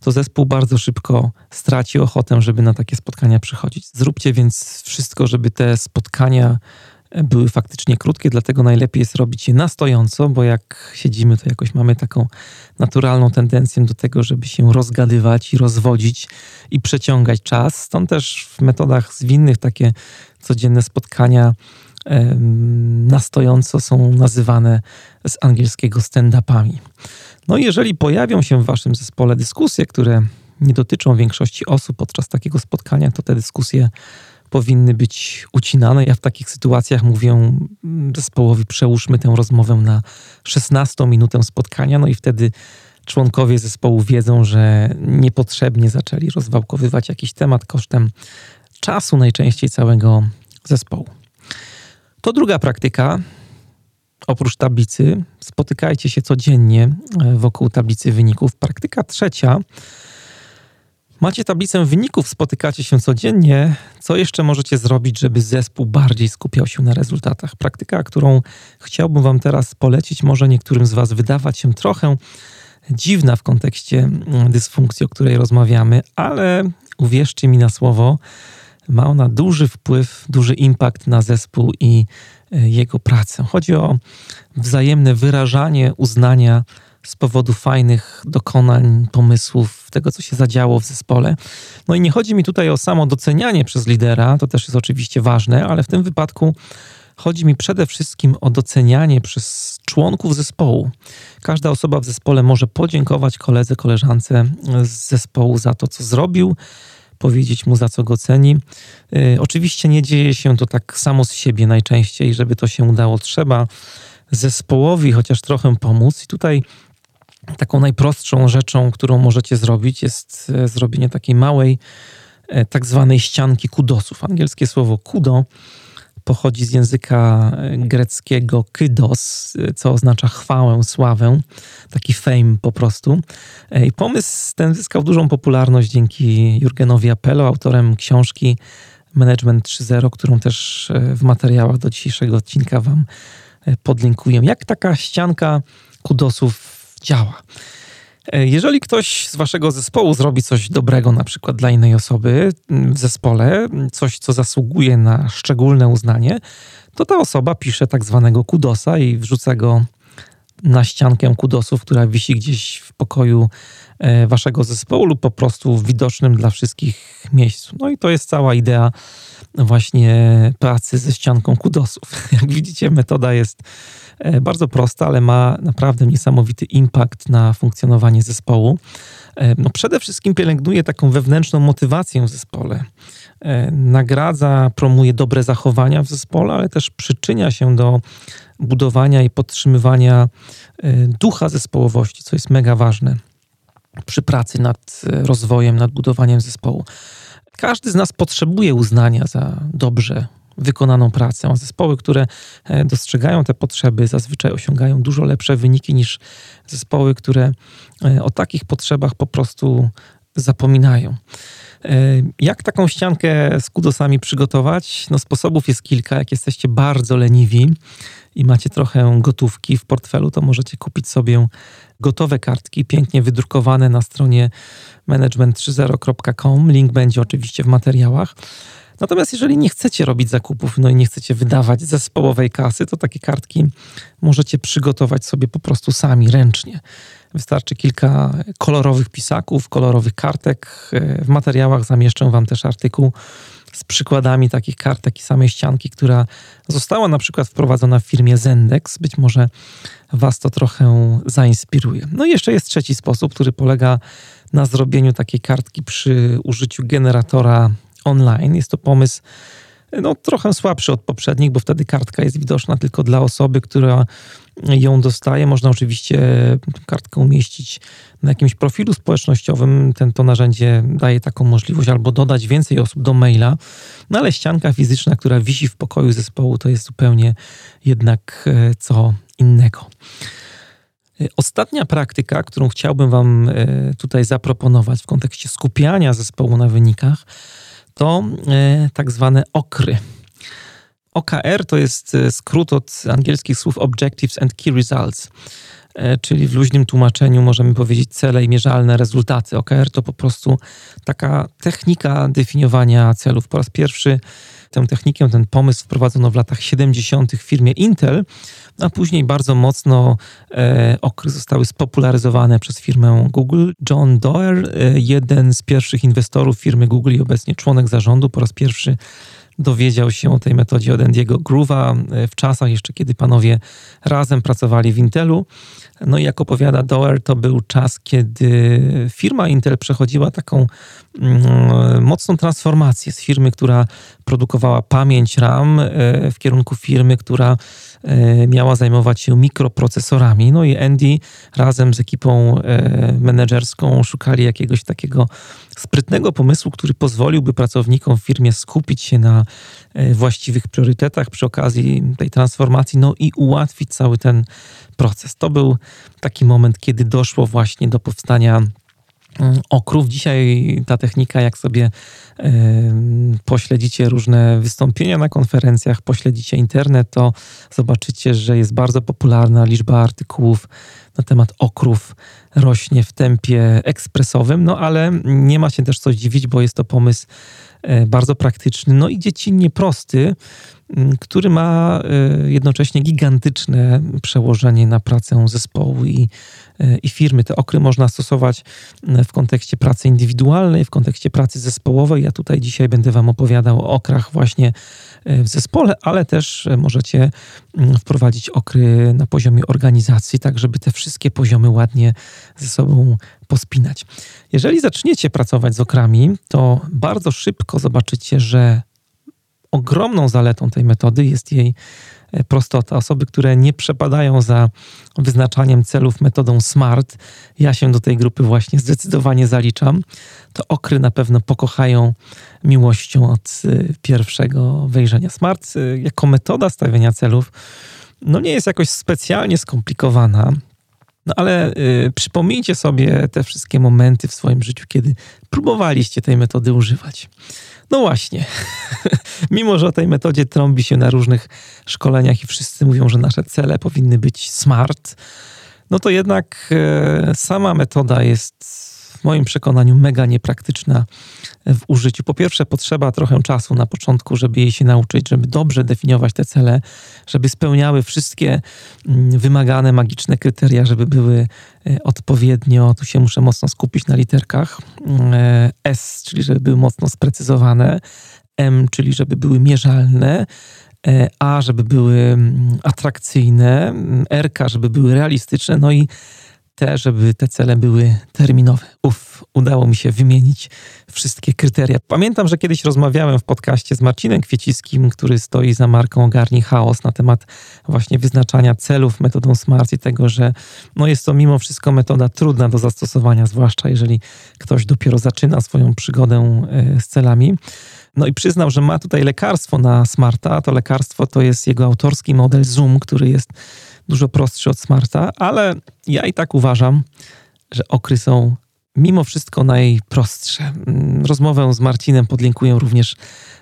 to zespół bardzo szybko straci ochotę, żeby na takie spotkania przychodzić. Zróbcie więc wszystko, żeby te spotkania były faktycznie krótkie, dlatego najlepiej jest robić je na stojąco, bo jak siedzimy, to jakoś mamy taką naturalną tendencję do tego, żeby się rozgadywać i rozwodzić i przeciągać czas. Stąd też w metodach zwinnych takie codzienne spotkania na stojąco są nazywane z angielskiego stand-upami. No i jeżeli pojawią się w waszym zespole dyskusje, które nie dotyczą większości osób podczas takiego spotkania, to te dyskusje powinny być ucinane. Ja w takich sytuacjach mówię zespołowi, przełóżmy tę rozmowę na 16 minutę spotkania, no i wtedy członkowie zespołu wiedzą, że niepotrzebnie zaczęli rozwałkowywać jakiś temat kosztem czasu najczęściej całego zespołu. To druga praktyka. Oprócz tablicy, spotykajcie się codziennie e, wokół tablicy wyników. Praktyka trzecia Macie tablicę wyników, spotykacie się codziennie. Co jeszcze możecie zrobić, żeby zespół bardziej skupiał się na rezultatach? Praktyka, którą chciałbym Wam teraz polecić, może niektórym z Was wydawać się trochę dziwna w kontekście mm, dysfunkcji, o której rozmawiamy, ale uwierzcie mi na słowo, ma ona duży wpływ, duży impact na zespół i e, jego pracę. Chodzi o wzajemne wyrażanie uznania z powodu fajnych dokonań, pomysłów, tego, co się zadziało w zespole. No i nie chodzi mi tutaj o samo docenianie przez lidera, to też jest oczywiście ważne, ale w tym wypadku chodzi mi przede wszystkim o docenianie przez członków zespołu. Każda osoba w zespole może podziękować koledze, koleżance z zespołu za to, co zrobił, powiedzieć mu, za co go ceni. Yy, oczywiście nie dzieje się to tak samo z siebie najczęściej, żeby to się udało. Trzeba zespołowi chociaż trochę pomóc. I tutaj Taką najprostszą rzeczą, którą możecie zrobić, jest e, zrobienie takiej małej, e, tak zwanej ścianki kudosów. Angielskie słowo kudo pochodzi z języka e, greckiego kydos, co oznacza chwałę, sławę, taki fame po prostu. I pomysł ten zyskał dużą popularność dzięki Jurgenowi Apelo, autorem książki Management 3.0, którą też w materiałach do dzisiejszego odcinka Wam podlinkuję. Jak taka ścianka kudosów działa. E, jeżeli ktoś z waszego zespołu zrobi coś dobrego, na przykład dla innej osoby w zespole, coś, co zasługuje na szczególne uznanie, to ta osoba pisze tak zwanego kudosa i wrzuca go na ściankę kudosów, która wisi gdzieś w pokoju e, waszego zespołu lub po prostu w widocznym dla wszystkich miejscu. No i to jest cała idea właśnie pracy ze ścianką kudosów. Jak widzicie, metoda jest bardzo prosta, ale ma naprawdę niesamowity impact na funkcjonowanie zespołu. E, no przede wszystkim pielęgnuje taką wewnętrzną motywację w zespole. Nagradza, promuje dobre zachowania w zespole, ale też przyczynia się do budowania i podtrzymywania ducha zespołowości, co jest mega ważne przy pracy nad rozwojem, nad budowaniem zespołu. Każdy z nas potrzebuje uznania za dobrze wykonaną pracę, zespoły, które e, dostrzegają te potrzeby, zazwyczaj osiągają dużo lepsze wyniki niż zespoły, które e, o takich potrzebach po prostu zapominają. E, jak taką ściankę z kudosami przygotować? No, sposobów jest kilka. Jak jesteście bardzo leniwi i macie trochę gotówki w portfelu, to możecie kupić sobie gotowe kartki, pięknie wydrukowane na stronie management30.com. Link będzie oczywiście w materiałach. Natomiast jeżeli nie chcecie robić zakupów, no i nie chcecie wydawać zespołowej kasy, to takie kartki możecie przygotować sobie po prostu sami, ręcznie. Wystarczy kilka kolorowych pisaków, kolorowych kartek. W materiałach zamieszczę Wam też artykuł z przykładami takich kartek i samej ścianki, która została na przykład wprowadzona w firmie Zendex. Być może Was to trochę zainspiruje. No i jeszcze jest trzeci sposób, który polega na zrobieniu takiej kartki przy użyciu generatora online. Jest to pomysł no, trochę słabszy od poprzednich, bo wtedy kartka jest widoczna tylko dla osoby, która ją dostaje. Można oczywiście kartkę umieścić na jakimś profilu społecznościowym. Ten, to narzędzie daje taką możliwość albo dodać więcej osób do maila, no ale ścianka fizyczna, która wisi w pokoju zespołu, to jest zupełnie jednak e, co innego. E, ostatnia praktyka, którą chciałbym Wam e, tutaj zaproponować w kontekście skupiania zespołu na wynikach, to tak zwane okry. OKR to jest skrót od angielskich słów Objectives and Key Results. E, czyli w luźnym tłumaczeniu możemy powiedzieć cele i mierzalne rezultaty. OKR to po prostu taka technika definiowania celów. Po raz pierwszy tę technikę, ten pomysł wprowadzono w latach 70. w firmie Intel, a później bardzo mocno e, okry zostały spopularyzowane przez firmę Google. John Doerr, e, jeden z pierwszych inwestorów firmy Google i obecnie członek zarządu, po raz pierwszy dowiedział się o tej metodzie od Andiego Groove'a e, w czasach jeszcze, kiedy panowie razem pracowali w Intelu. No i jak opowiada Doer, to był czas, kiedy firma Intel przechodziła taką mm, mocną transformację z firmy, która produkowała pamięć RAM e, w kierunku firmy, która e, miała zajmować się mikroprocesorami. No i Andy razem z ekipą menedżerską szukali jakiegoś takiego sprytnego pomysłu, który pozwoliłby pracownikom w firmie skupić się na e, właściwych priorytetach przy okazji tej transformacji, no i ułatwić cały ten proces. To był taki moment, kiedy doszło właśnie do powstania mm, okrów. Dzisiaj ta technika, jak sobie y, pośledzicie różne wystąpienia na konferencjach, pośledzicie internet, to zobaczycie, że jest bardzo popularna liczba artykułów na temat okrów rośnie w tempie ekspresowym, no ale nie ma się też co dziwić, bo jest to pomysł e, bardzo praktyczny, no i dziecinnie prosty, który ma e, jednocześnie gigantyczne przełożenie na pracę zespołu i, i firmy. Te okry można stosować w kontekście pracy indywidualnej, w kontekście pracy zespołowej. Ja tutaj dzisiaj będę Wam opowiadał o okrach właśnie w zespole, ale też możecie wprowadzić okry na poziomie organizacji, tak żeby te wszystkie poziomy ładnie ze sobą pospinać. Jeżeli zaczniecie pracować z okrami, to bardzo szybko zobaczycie, że ogromną zaletą tej metody jest jej e, prostota. Osoby, które nie przepadają za wyznaczaniem celów metodą SMART, ja się do tej grupy właśnie zdecydowanie zaliczam, to okry na pewno pokochają miłością od e, pierwszego wejrzenia. SMART e, jako metoda stawiania celów no nie jest jakoś specjalnie skomplikowana. No ale y, przypomnijcie sobie te wszystkie momenty w swoim życiu, kiedy próbowaliście tej metody używać. No właśnie, mimo że o tej metodzie trąbi się na różnych szkoleniach i wszyscy mówią, że nasze cele powinny być smart, no to jednak e, sama metoda jest w moim przekonaniu mega niepraktyczna w użyciu. Po pierwsze, potrzeba trochę czasu na początku, żeby jej się nauczyć, żeby dobrze definiować te cele, żeby spełniały wszystkie mm, wymagane magiczne kryteria, żeby były e, odpowiednio, tu się muszę mocno skupić na literkach, e, S, czyli żeby były mocno sprecyzowane, M, czyli żeby były mierzalne, e, A, żeby były mm, atrakcyjne, RK, żeby były realistyczne, no i te, żeby te cele były terminowe. Uf, udało mi się wymienić wszystkie kryteria. Pamiętam, że kiedyś rozmawiałem w podcaście z Marcinem Kwieciskim, który stoi za marką Ogarni Chaos na temat właśnie wyznaczania celów metodą SMART i tego, że no jest to mimo wszystko metoda trudna do zastosowania, zwłaszcza jeżeli ktoś dopiero zaczyna swoją przygodę e, z celami. No i przyznał, że ma tutaj lekarstwo na Smarta. To lekarstwo to jest jego autorski model Zoom, który jest dużo prostszy od Smarta, ale ja i tak uważam, że okry są mimo wszystko najprostsze. Mm, rozmowę z Marcinem podlinkuję również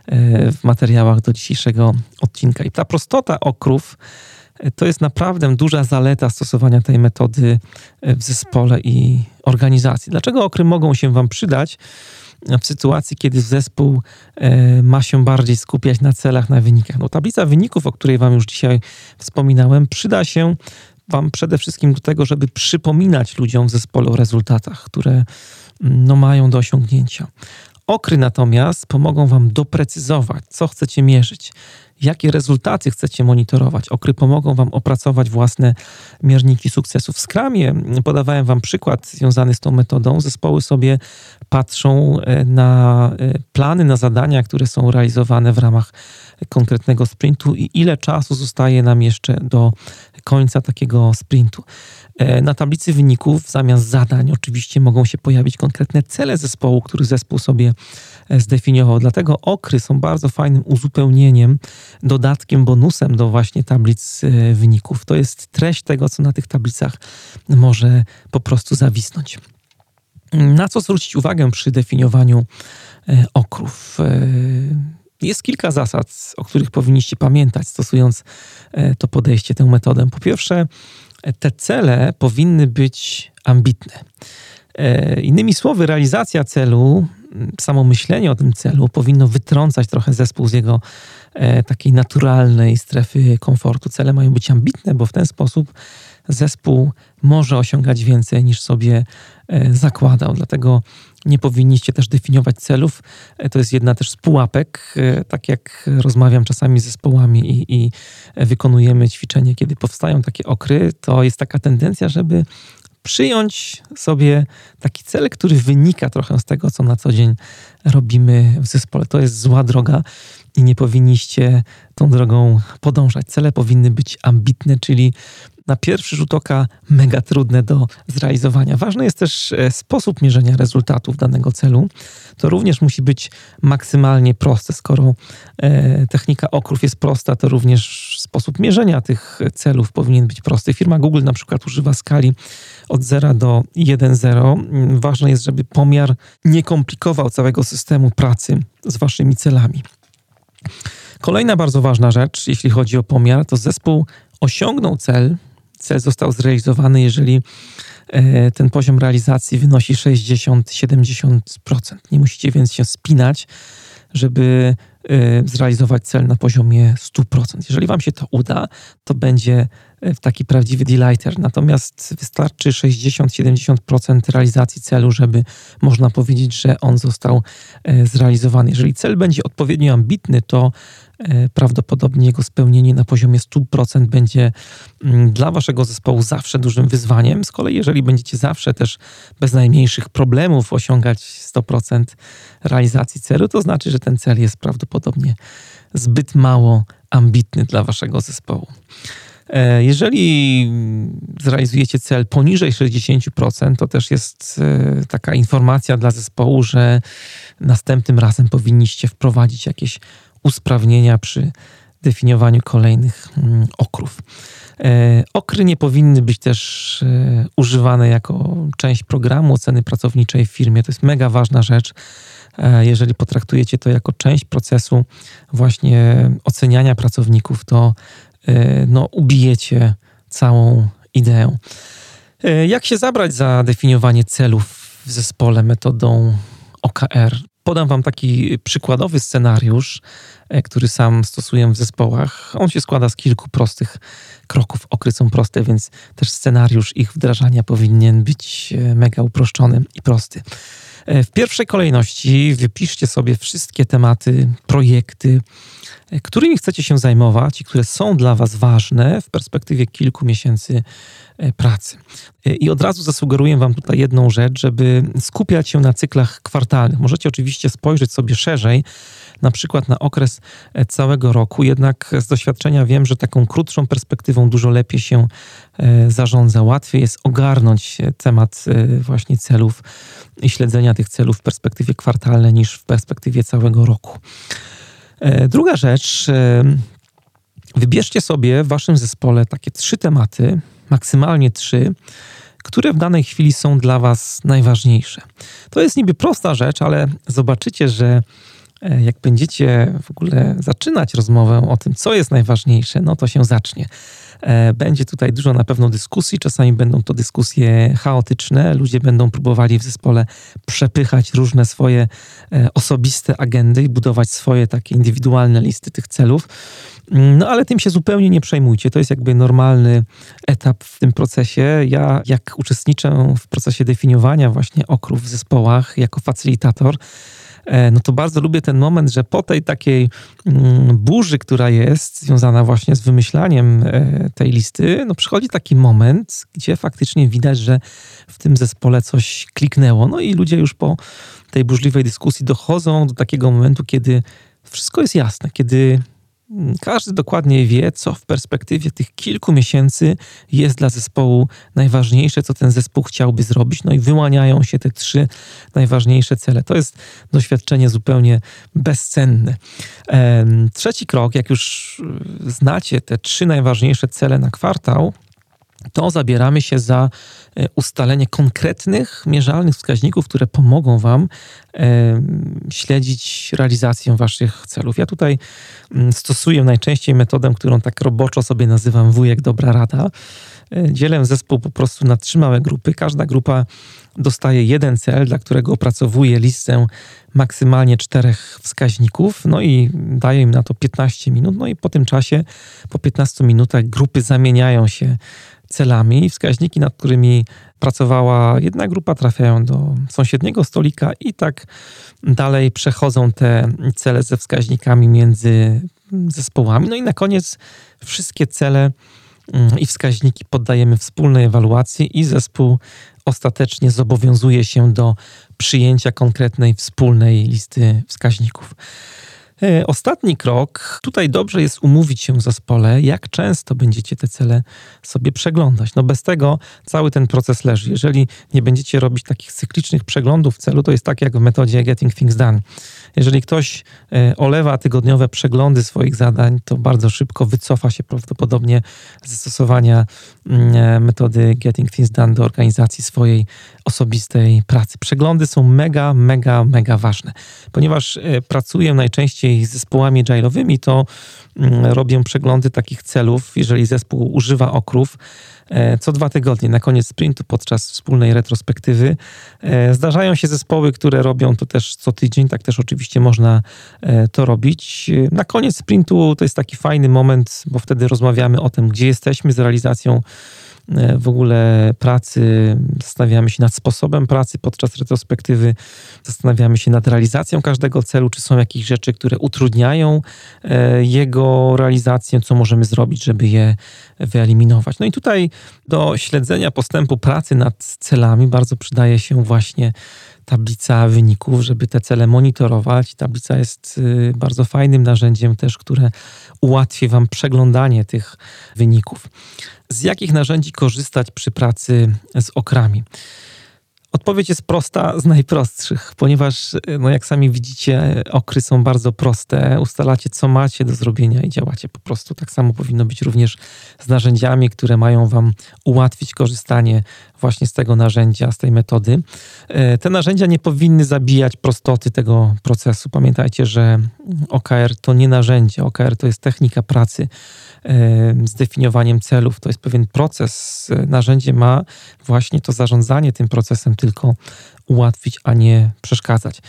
e, w materiałach do dzisiejszego odcinka. I ta prostota okrów e, to jest naprawdę duża zaleta stosowania tej metody e, w zespole i organizacji. Dlaczego okry mogą się Wam przydać? W sytuacji, kiedy zespół e, ma się bardziej skupiać na celach, na wynikach. No, tablica wyników, o której Wam już dzisiaj wspominałem, przyda się Wam przede wszystkim do tego, żeby przypominać ludziom w zespole o rezultatach, które mm, no, mają do osiągnięcia. Okry natomiast pomogą Wam doprecyzować, co chcecie mierzyć, jakie rezultaty chcecie monitorować. Okry pomogą Wam opracować własne mierniki sukcesu. W Scrumie podawałem Wam przykład związany z tą metodą. Zespoły sobie patrzą e, na e, plany, na zadania, które są realizowane w ramach konkretnego sprintu i ile czasu zostaje nam jeszcze do końca takiego sprintu. E, na tablicy wyników zamiast zadań oczywiście mogą się pojawić konkretne cele zespołu, który zespół sobie zdefiniował. Dlatego okry są bardzo fajnym uzupełnieniem, dodatkiem, bonusem do właśnie tablic e, wyników. To jest treść tego, co na tych tablicach może po prostu zawisnąć. Na co zwrócić uwagę przy definiowaniu okrów? Jest kilka zasad, o których powinniście pamiętać, stosując to podejście, tę metodę. Po pierwsze, te cele powinny być ambitne. E, innymi słowy, realizacja celu, samo myślenie o tym celu powinno wytrącać trochę zespół z jego e, takiej naturalnej strefy komfortu. Cele mają być ambitne, bo w ten sposób zespół może osiągać więcej niż sobie e, zakładał. Dlatego nie powinniście też definiować celów. E, to jest jedna też z pułapek. Tak jak rozmawiam czasami z zespołami i, i wykonujemy ćwiczenie, kiedy powstają takie okry, to jest taka tendencja, żeby przyjąć sobie taki cel, który wynika trochę z tego, co na co dzień robimy w zespole. To jest zła droga i nie powinniście tą drogą podążać. Cele powinny być ambitne, czyli na pierwszy rzut oka mega trudne do zrealizowania. Ważny jest też e, sposób mierzenia rezultatów danego celu. To również musi być maksymalnie proste. Skoro e, technika okrów jest prosta, to również sposób mierzenia tych celów powinien być prosty. Firma Google na przykład używa skali od 0 do 1,0. Ważne jest, żeby pomiar nie komplikował całego systemu pracy z waszymi celami. Kolejna bardzo ważna rzecz, jeśli chodzi o pomiar, to zespół osiągnął cel, cel został zrealizowany, jeżeli e, ten poziom realizacji wynosi 60-70%. Nie musicie więc się spinać, żeby e, zrealizować cel na poziomie 100%. Jeżeli Wam się to uda, to będzie e, taki prawdziwy delighter. Natomiast wystarczy 60-70% realizacji celu, żeby można powiedzieć, że on został zrealizowany. Jeżeli cel będzie odpowiednio ambitny, to E, prawdopodobnie jego spełnienie na poziomie 100% będzie mm, dla waszego zespołu zawsze dużym wyzwaniem. Z kolei, jeżeli będziecie zawsze też bez najmniejszych problemów osiągać 100% realizacji celu, to znaczy, że ten cel jest prawdopodobnie zbyt mało ambitny dla waszego zespołu. E, jeżeli zrealizujecie cel poniżej 60%, to też jest e, taka informacja dla zespołu, że następnym razem powinniście wprowadzić jakieś usprawnienia przy definiowaniu kolejnych mm, okrów. E, okry nie powinny być też używane jako część programu oceny pracowniczej w firmie. To jest mega ważna rzecz. Jeżeli potraktujecie to jako część procesu właśnie oceniania pracowników, to no, ubijecie całą ideę. E, jak się zabrać za definiowanie celów w zespole metodą OKR? Podam Wam taki przykładowy scenariusz, e, który sam stosuję w zespołach. On się składa z kilku prostych kroków. Okry są proste, więc też scenariusz ich wdrażania powinien być e, mega uproszczony i prosty. W pierwszej kolejności wypiszcie sobie wszystkie tematy, projekty, którymi chcecie się zajmować i które są dla Was ważne w perspektywie kilku miesięcy e, pracy. E, I od razu zasugeruję Wam tutaj jedną rzecz, żeby skupiać się na cyklach kwartalnych. Możecie oczywiście spojrzeć sobie szerzej, na przykład na okres e, całego roku, jednak z doświadczenia wiem, że taką krótszą perspektywą dużo lepiej się zarządza. Łatwiej jest ogarnąć temat właśnie celów i śledzenia tych celów w perspektywie kwartalnej niż w perspektywie całego roku. E, druga rzecz, e, wybierzcie sobie w waszym zespole takie trzy tematy, maksymalnie trzy, które w danej chwili są dla was najważniejsze. To jest niby prosta rzecz, ale zobaczycie, że e, jak będziecie w ogóle zaczynać rozmowę o tym, co jest najważniejsze, no to się zacznie. E, będzie tutaj dużo na pewno dyskusji, czasami będą to dyskusje chaotyczne, ludzie będą próbowali w zespole przepychać różne swoje e, osobiste agendy i budować swoje takie indywidualne listy tych celów. Mm, no ale tym się zupełnie nie przejmujcie. To jest jakby normalny etap w tym procesie. Ja, jak uczestniczę w procesie definiowania właśnie okrów w zespołach jako facylitator, no to bardzo lubię ten moment, że po tej takiej mm, burzy, która jest związana właśnie z wymyślaniem e, tej listy, no przychodzi taki moment, gdzie faktycznie widać, że w tym zespole coś kliknęło. No i ludzie już po tej burzliwej dyskusji dochodzą do takiego momentu, kiedy wszystko jest jasne, kiedy każdy dokładnie wie, co w perspektywie tych kilku miesięcy jest dla zespołu najważniejsze, co ten zespół chciałby zrobić. No i wyłaniają się te trzy najważniejsze cele. To jest doświadczenie zupełnie bezcenne. Trzeci krok, jak już znacie te trzy najważniejsze cele na kwartał, to zabieramy się za e, ustalenie konkretnych, mierzalnych wskaźników, które pomogą Wam e, śledzić realizację Waszych celów. Ja tutaj mm, stosuję najczęściej metodę, którą tak roboczo sobie nazywam wujek dobra rada. E, dzielę zespół po prostu na trzy małe grupy. Każda grupa dostaje jeden cel, dla którego opracowuje listę maksymalnie czterech wskaźników, no i daje im na to 15 minut. No i po tym czasie, po 15 minutach, grupy zamieniają się celami. Wskaźniki, nad którymi pracowała jedna grupa, trafiają do sąsiedniego stolika i tak dalej przechodzą te cele ze wskaźnikami między zespołami. No i na koniec wszystkie cele mm, i wskaźniki poddajemy wspólnej ewaluacji i zespół ostatecznie zobowiązuje się do przyjęcia konkretnej wspólnej listy wskaźników. E, ostatni krok. Tutaj dobrze jest umówić się w zespole, jak często będziecie te cele sobie przeglądać. No bez tego cały ten proces leży. Jeżeli nie będziecie robić takich cyklicznych przeglądów celu, to jest tak jak w metodzie Getting Things Done. Jeżeli ktoś e, olewa tygodniowe przeglądy swoich zadań, to bardzo szybko wycofa się prawdopodobnie ze stosowania mm, e, metody Getting Things Done do organizacji swojej osobistej pracy. Przeglądy są mega, mega, mega ważne, ponieważ pracuję najczęściej z zespołami agile'owymi, to mm, robię przeglądy takich celów, jeżeli zespół używa okrów, e, co dwa tygodnie, na koniec sprintu, podczas wspólnej retrospektywy. E, zdarzają się zespoły, które robią to też co tydzień, tak też oczywiście można e, to robić. Na koniec sprintu to jest taki fajny moment, bo wtedy rozmawiamy o tym, gdzie jesteśmy z realizacją E, w ogóle pracy, zastanawiamy się nad sposobem pracy podczas retrospektywy, zastanawiamy się nad realizacją każdego celu, czy są jakieś rzeczy, które utrudniają e, jego realizację, co możemy zrobić, żeby je wyeliminować. No i tutaj do śledzenia postępu pracy nad celami bardzo przydaje się właśnie tablica wyników, żeby te cele monitorować. Tablica jest y, bardzo fajnym narzędziem też, które ułatwi Wam przeglądanie tych wyników. Z jakich narzędzi korzystać przy pracy z okrami? Odpowiedź jest prosta, z najprostszych, ponieważ, no jak sami widzicie, okry są bardzo proste. Ustalacie, co macie do zrobienia i działacie po prostu. Tak samo powinno być również z narzędziami, które mają Wam ułatwić korzystanie właśnie z tego narzędzia, z tej metody. E, te narzędzia nie powinny zabijać prostoty tego procesu. Pamiętajcie, że OKR to nie narzędzie, OKR to jest technika pracy z definiowaniem celów. To jest pewien proces. Narzędzie ma właśnie to zarządzanie tym procesem tylko ułatwić, a nie przeszkadzać.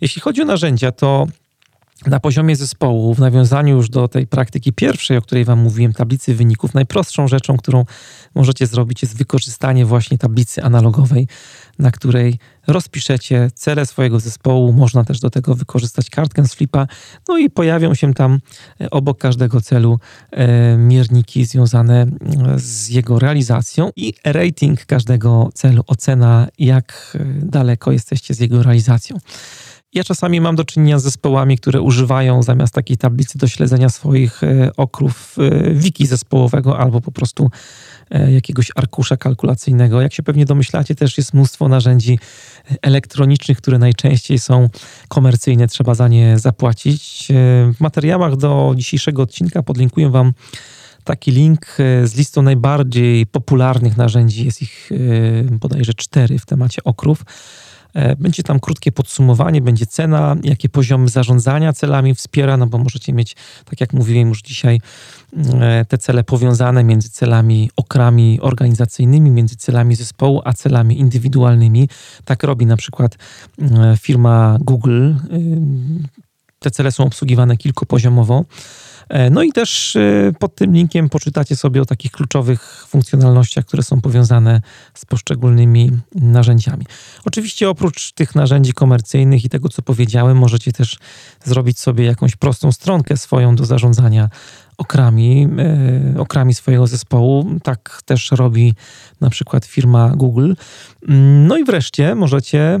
Jeśli chodzi o narzędzia, to na poziomie zespołu, w nawiązaniu już do tej praktyki pierwszej, o której Wam mówiłem, tablicy wyników, najprostszą rzeczą, którą możecie zrobić, jest wykorzystanie właśnie tablicy analogowej, na której rozpiszecie cele swojego zespołu. Można też do tego wykorzystać kartkę z flipa, no i pojawią się tam e, obok każdego celu e, mierniki związane z jego realizacją i rating każdego celu, ocena, jak e, daleko jesteście z jego realizacją. Ja czasami mam do czynienia z zespołami, które używają zamiast takiej tablicy do śledzenia swoich e, okrów e, wiki zespołowego albo po prostu e, jakiegoś arkusza kalkulacyjnego. Jak się pewnie domyślacie, też jest mnóstwo narzędzi elektronicznych, które najczęściej są komercyjne, trzeba za nie zapłacić. W materiałach do dzisiejszego odcinka podlinkuję Wam taki link z listą najbardziej popularnych narzędzi. Jest ich bodajże cztery w temacie okrów. E, będzie tam krótkie podsumowanie, będzie cena, jakie poziomy zarządzania celami wspiera, no bo możecie mieć, tak jak mówiłem już dzisiaj, e, te cele powiązane między celami okrami organizacyjnymi, między celami zespołu, a celami indywidualnymi. Tak robi na przykład e, firma Google. Te cele są obsługiwane kilkupoziomowo. E, no i też e, pod tym linkiem poczytacie sobie o takich kluczowych funkcjonalnościach, które są powiązane z poszczególnymi narzędziami. Oczywiście oprócz tych narzędzi komercyjnych i tego, co powiedziałem, możecie też zrobić sobie jakąś prostą stronkę swoją do zarządzania okrami, e, okrami swojego zespołu. Tak też robi na przykład firma Google. Mm, no i wreszcie możecie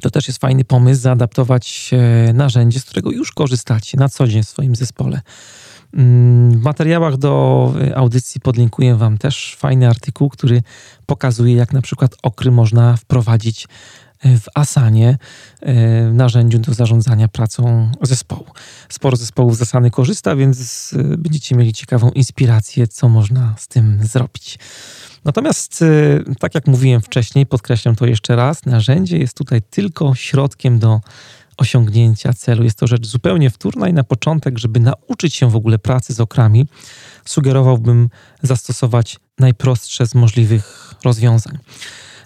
to też jest fajny pomysł, zaadaptować narzędzie, z którego już korzystacie na co dzień w swoim zespole. Mm, w materiałach do y, audycji podlinkuję Wam też fajny artykuł, który pokazuje, jak na przykład okry można wprowadzić y, w Asanie, narzędziu do zarządzania pracą zespołu. Sporo zespołów z Asany korzysta, więc będziecie mieli ciekawą inspirację, co można z tym zrobić. Natomiast, y, tak jak mówiłem wcześniej, podkreślam to jeszcze raz, narzędzie jest tutaj tylko środkiem do osiągnięcia celu. Jest to rzecz zupełnie wtórna i na początek, żeby nauczyć się w ogóle pracy z okrami, sugerowałbym zastosować najprostsze z możliwych rozwiązań.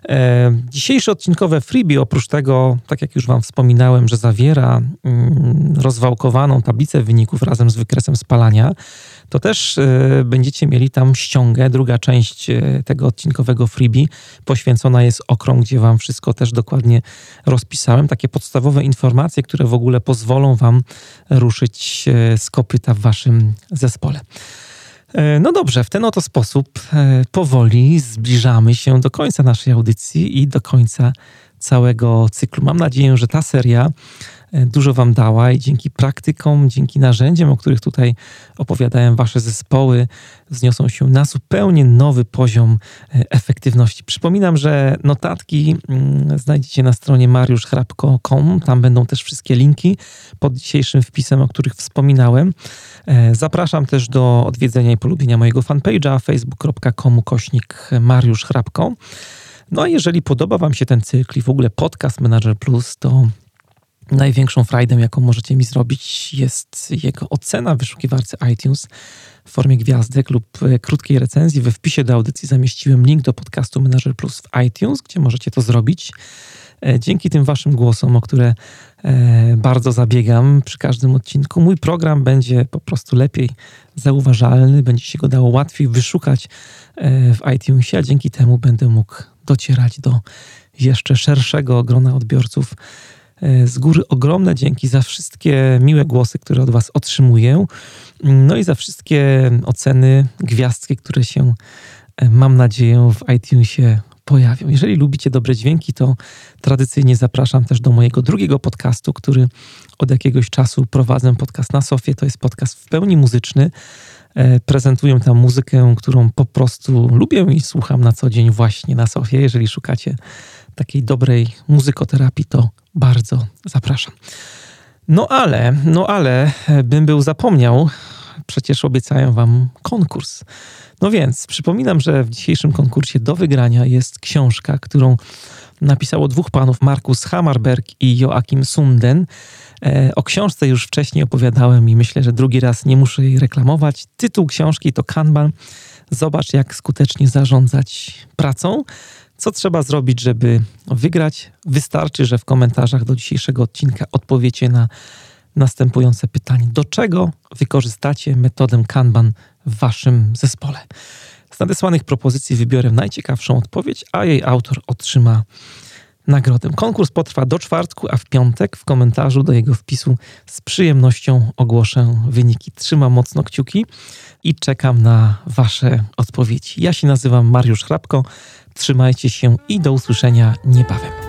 E, dzisiejsze odcinkowe freebie, oprócz tego, tak jak już Wam wspominałem, że zawiera mm, rozwałkowaną tablicę wyników razem z wykresem spalania, to też e, będziecie mieli tam ściągę. Druga część e, tego odcinkowego freebie poświęcona jest okrom, gdzie Wam wszystko też dokładnie rozpisałem. Takie podstawowe informacje, które w ogóle pozwolą Wam ruszyć z kopyta w Waszym zespole. E, no dobrze, w ten oto sposób e, powoli zbliżamy się do końca naszej audycji i do końca całego cyklu. Mam nadzieję, że ta seria E, dużo Wam dała i dzięki praktykom, dzięki narzędziom, o których tutaj opowiadałem, Wasze zespoły wzniosą się na zupełnie nowy poziom efektywności. Przypominam, że notatki mm, znajdziecie na stronie mariuszchrapko.com. Tam będą też wszystkie linki pod dzisiejszym wpisem, o których wspominałem. E, zapraszam też do odwiedzenia i polubienia mojego fanpage'a facebook.com kośnik Mariusz Hrabko. No a jeżeli podoba Wam się ten cykl i w ogóle podcast Manager Plus, to Największą frajdą, jaką możecie mi zrobić, jest jego ocena w wyszukiwarce iTunes w formie gwiazdek lub e, krótkiej recenzji. We wpisie do audycji zamieściłem link do podcastu Manager Plus w iTunes, gdzie możecie to zrobić. E, dzięki tym Waszym głosom, o które bardzo zabiegam przy każdym odcinku, mój program będzie po prostu lepiej zauważalny, będzie się go dało łatwiej wyszukać w iTunesie, a dzięki temu będę mógł docierać do jeszcze szerszego grona odbiorców E, z góry ogromne dzięki za wszystkie miłe głosy, które od Was otrzymuję. No i za wszystkie oceny, gwiazdki, które się, e, mam nadzieję, w iTunesie pojawią. Jeżeli lubicie dobre dźwięki, to tradycyjnie zapraszam też do mojego drugiego podcastu, który od jakiegoś czasu prowadzę, podcast na Sofie. To jest podcast w pełni muzyczny. E, prezentuję tam muzykę, którą po prostu lubię i słucham na co dzień właśnie na Sofie. Jeżeli szukacie takiej dobrej muzykoterapii, to bardzo zapraszam. No ale, no ale, bym był zapomniał, przecież obiecałem wam konkurs. No więc przypominam, że w dzisiejszym konkursie do wygrania jest książka, którą napisało dwóch panów, Markus Hammerberg i Joachim Sunden. E, o książce już wcześniej opowiadałem i myślę, że drugi raz nie muszę jej reklamować. Tytuł książki to Kanban. Zobacz, jak skutecznie zarządzać pracą. Co trzeba zrobić, żeby wygrać? Wystarczy, że w komentarzach do dzisiejszego odcinka odpowiecie na następujące pytanie: do czego wykorzystacie metodę Kanban w waszym zespole? Z nadesłanych propozycji wybiorę najciekawszą odpowiedź, a jej autor otrzyma nagrodę. Konkurs potrwa do czwartku, a w piątek w komentarzu do jego wpisu z przyjemnością ogłoszę wyniki. Trzymam mocno kciuki i czekam na Wasze odpowiedzi. Ja się nazywam Mariusz Hrabko. Trzymajcie się i do usłyszenia niebawem.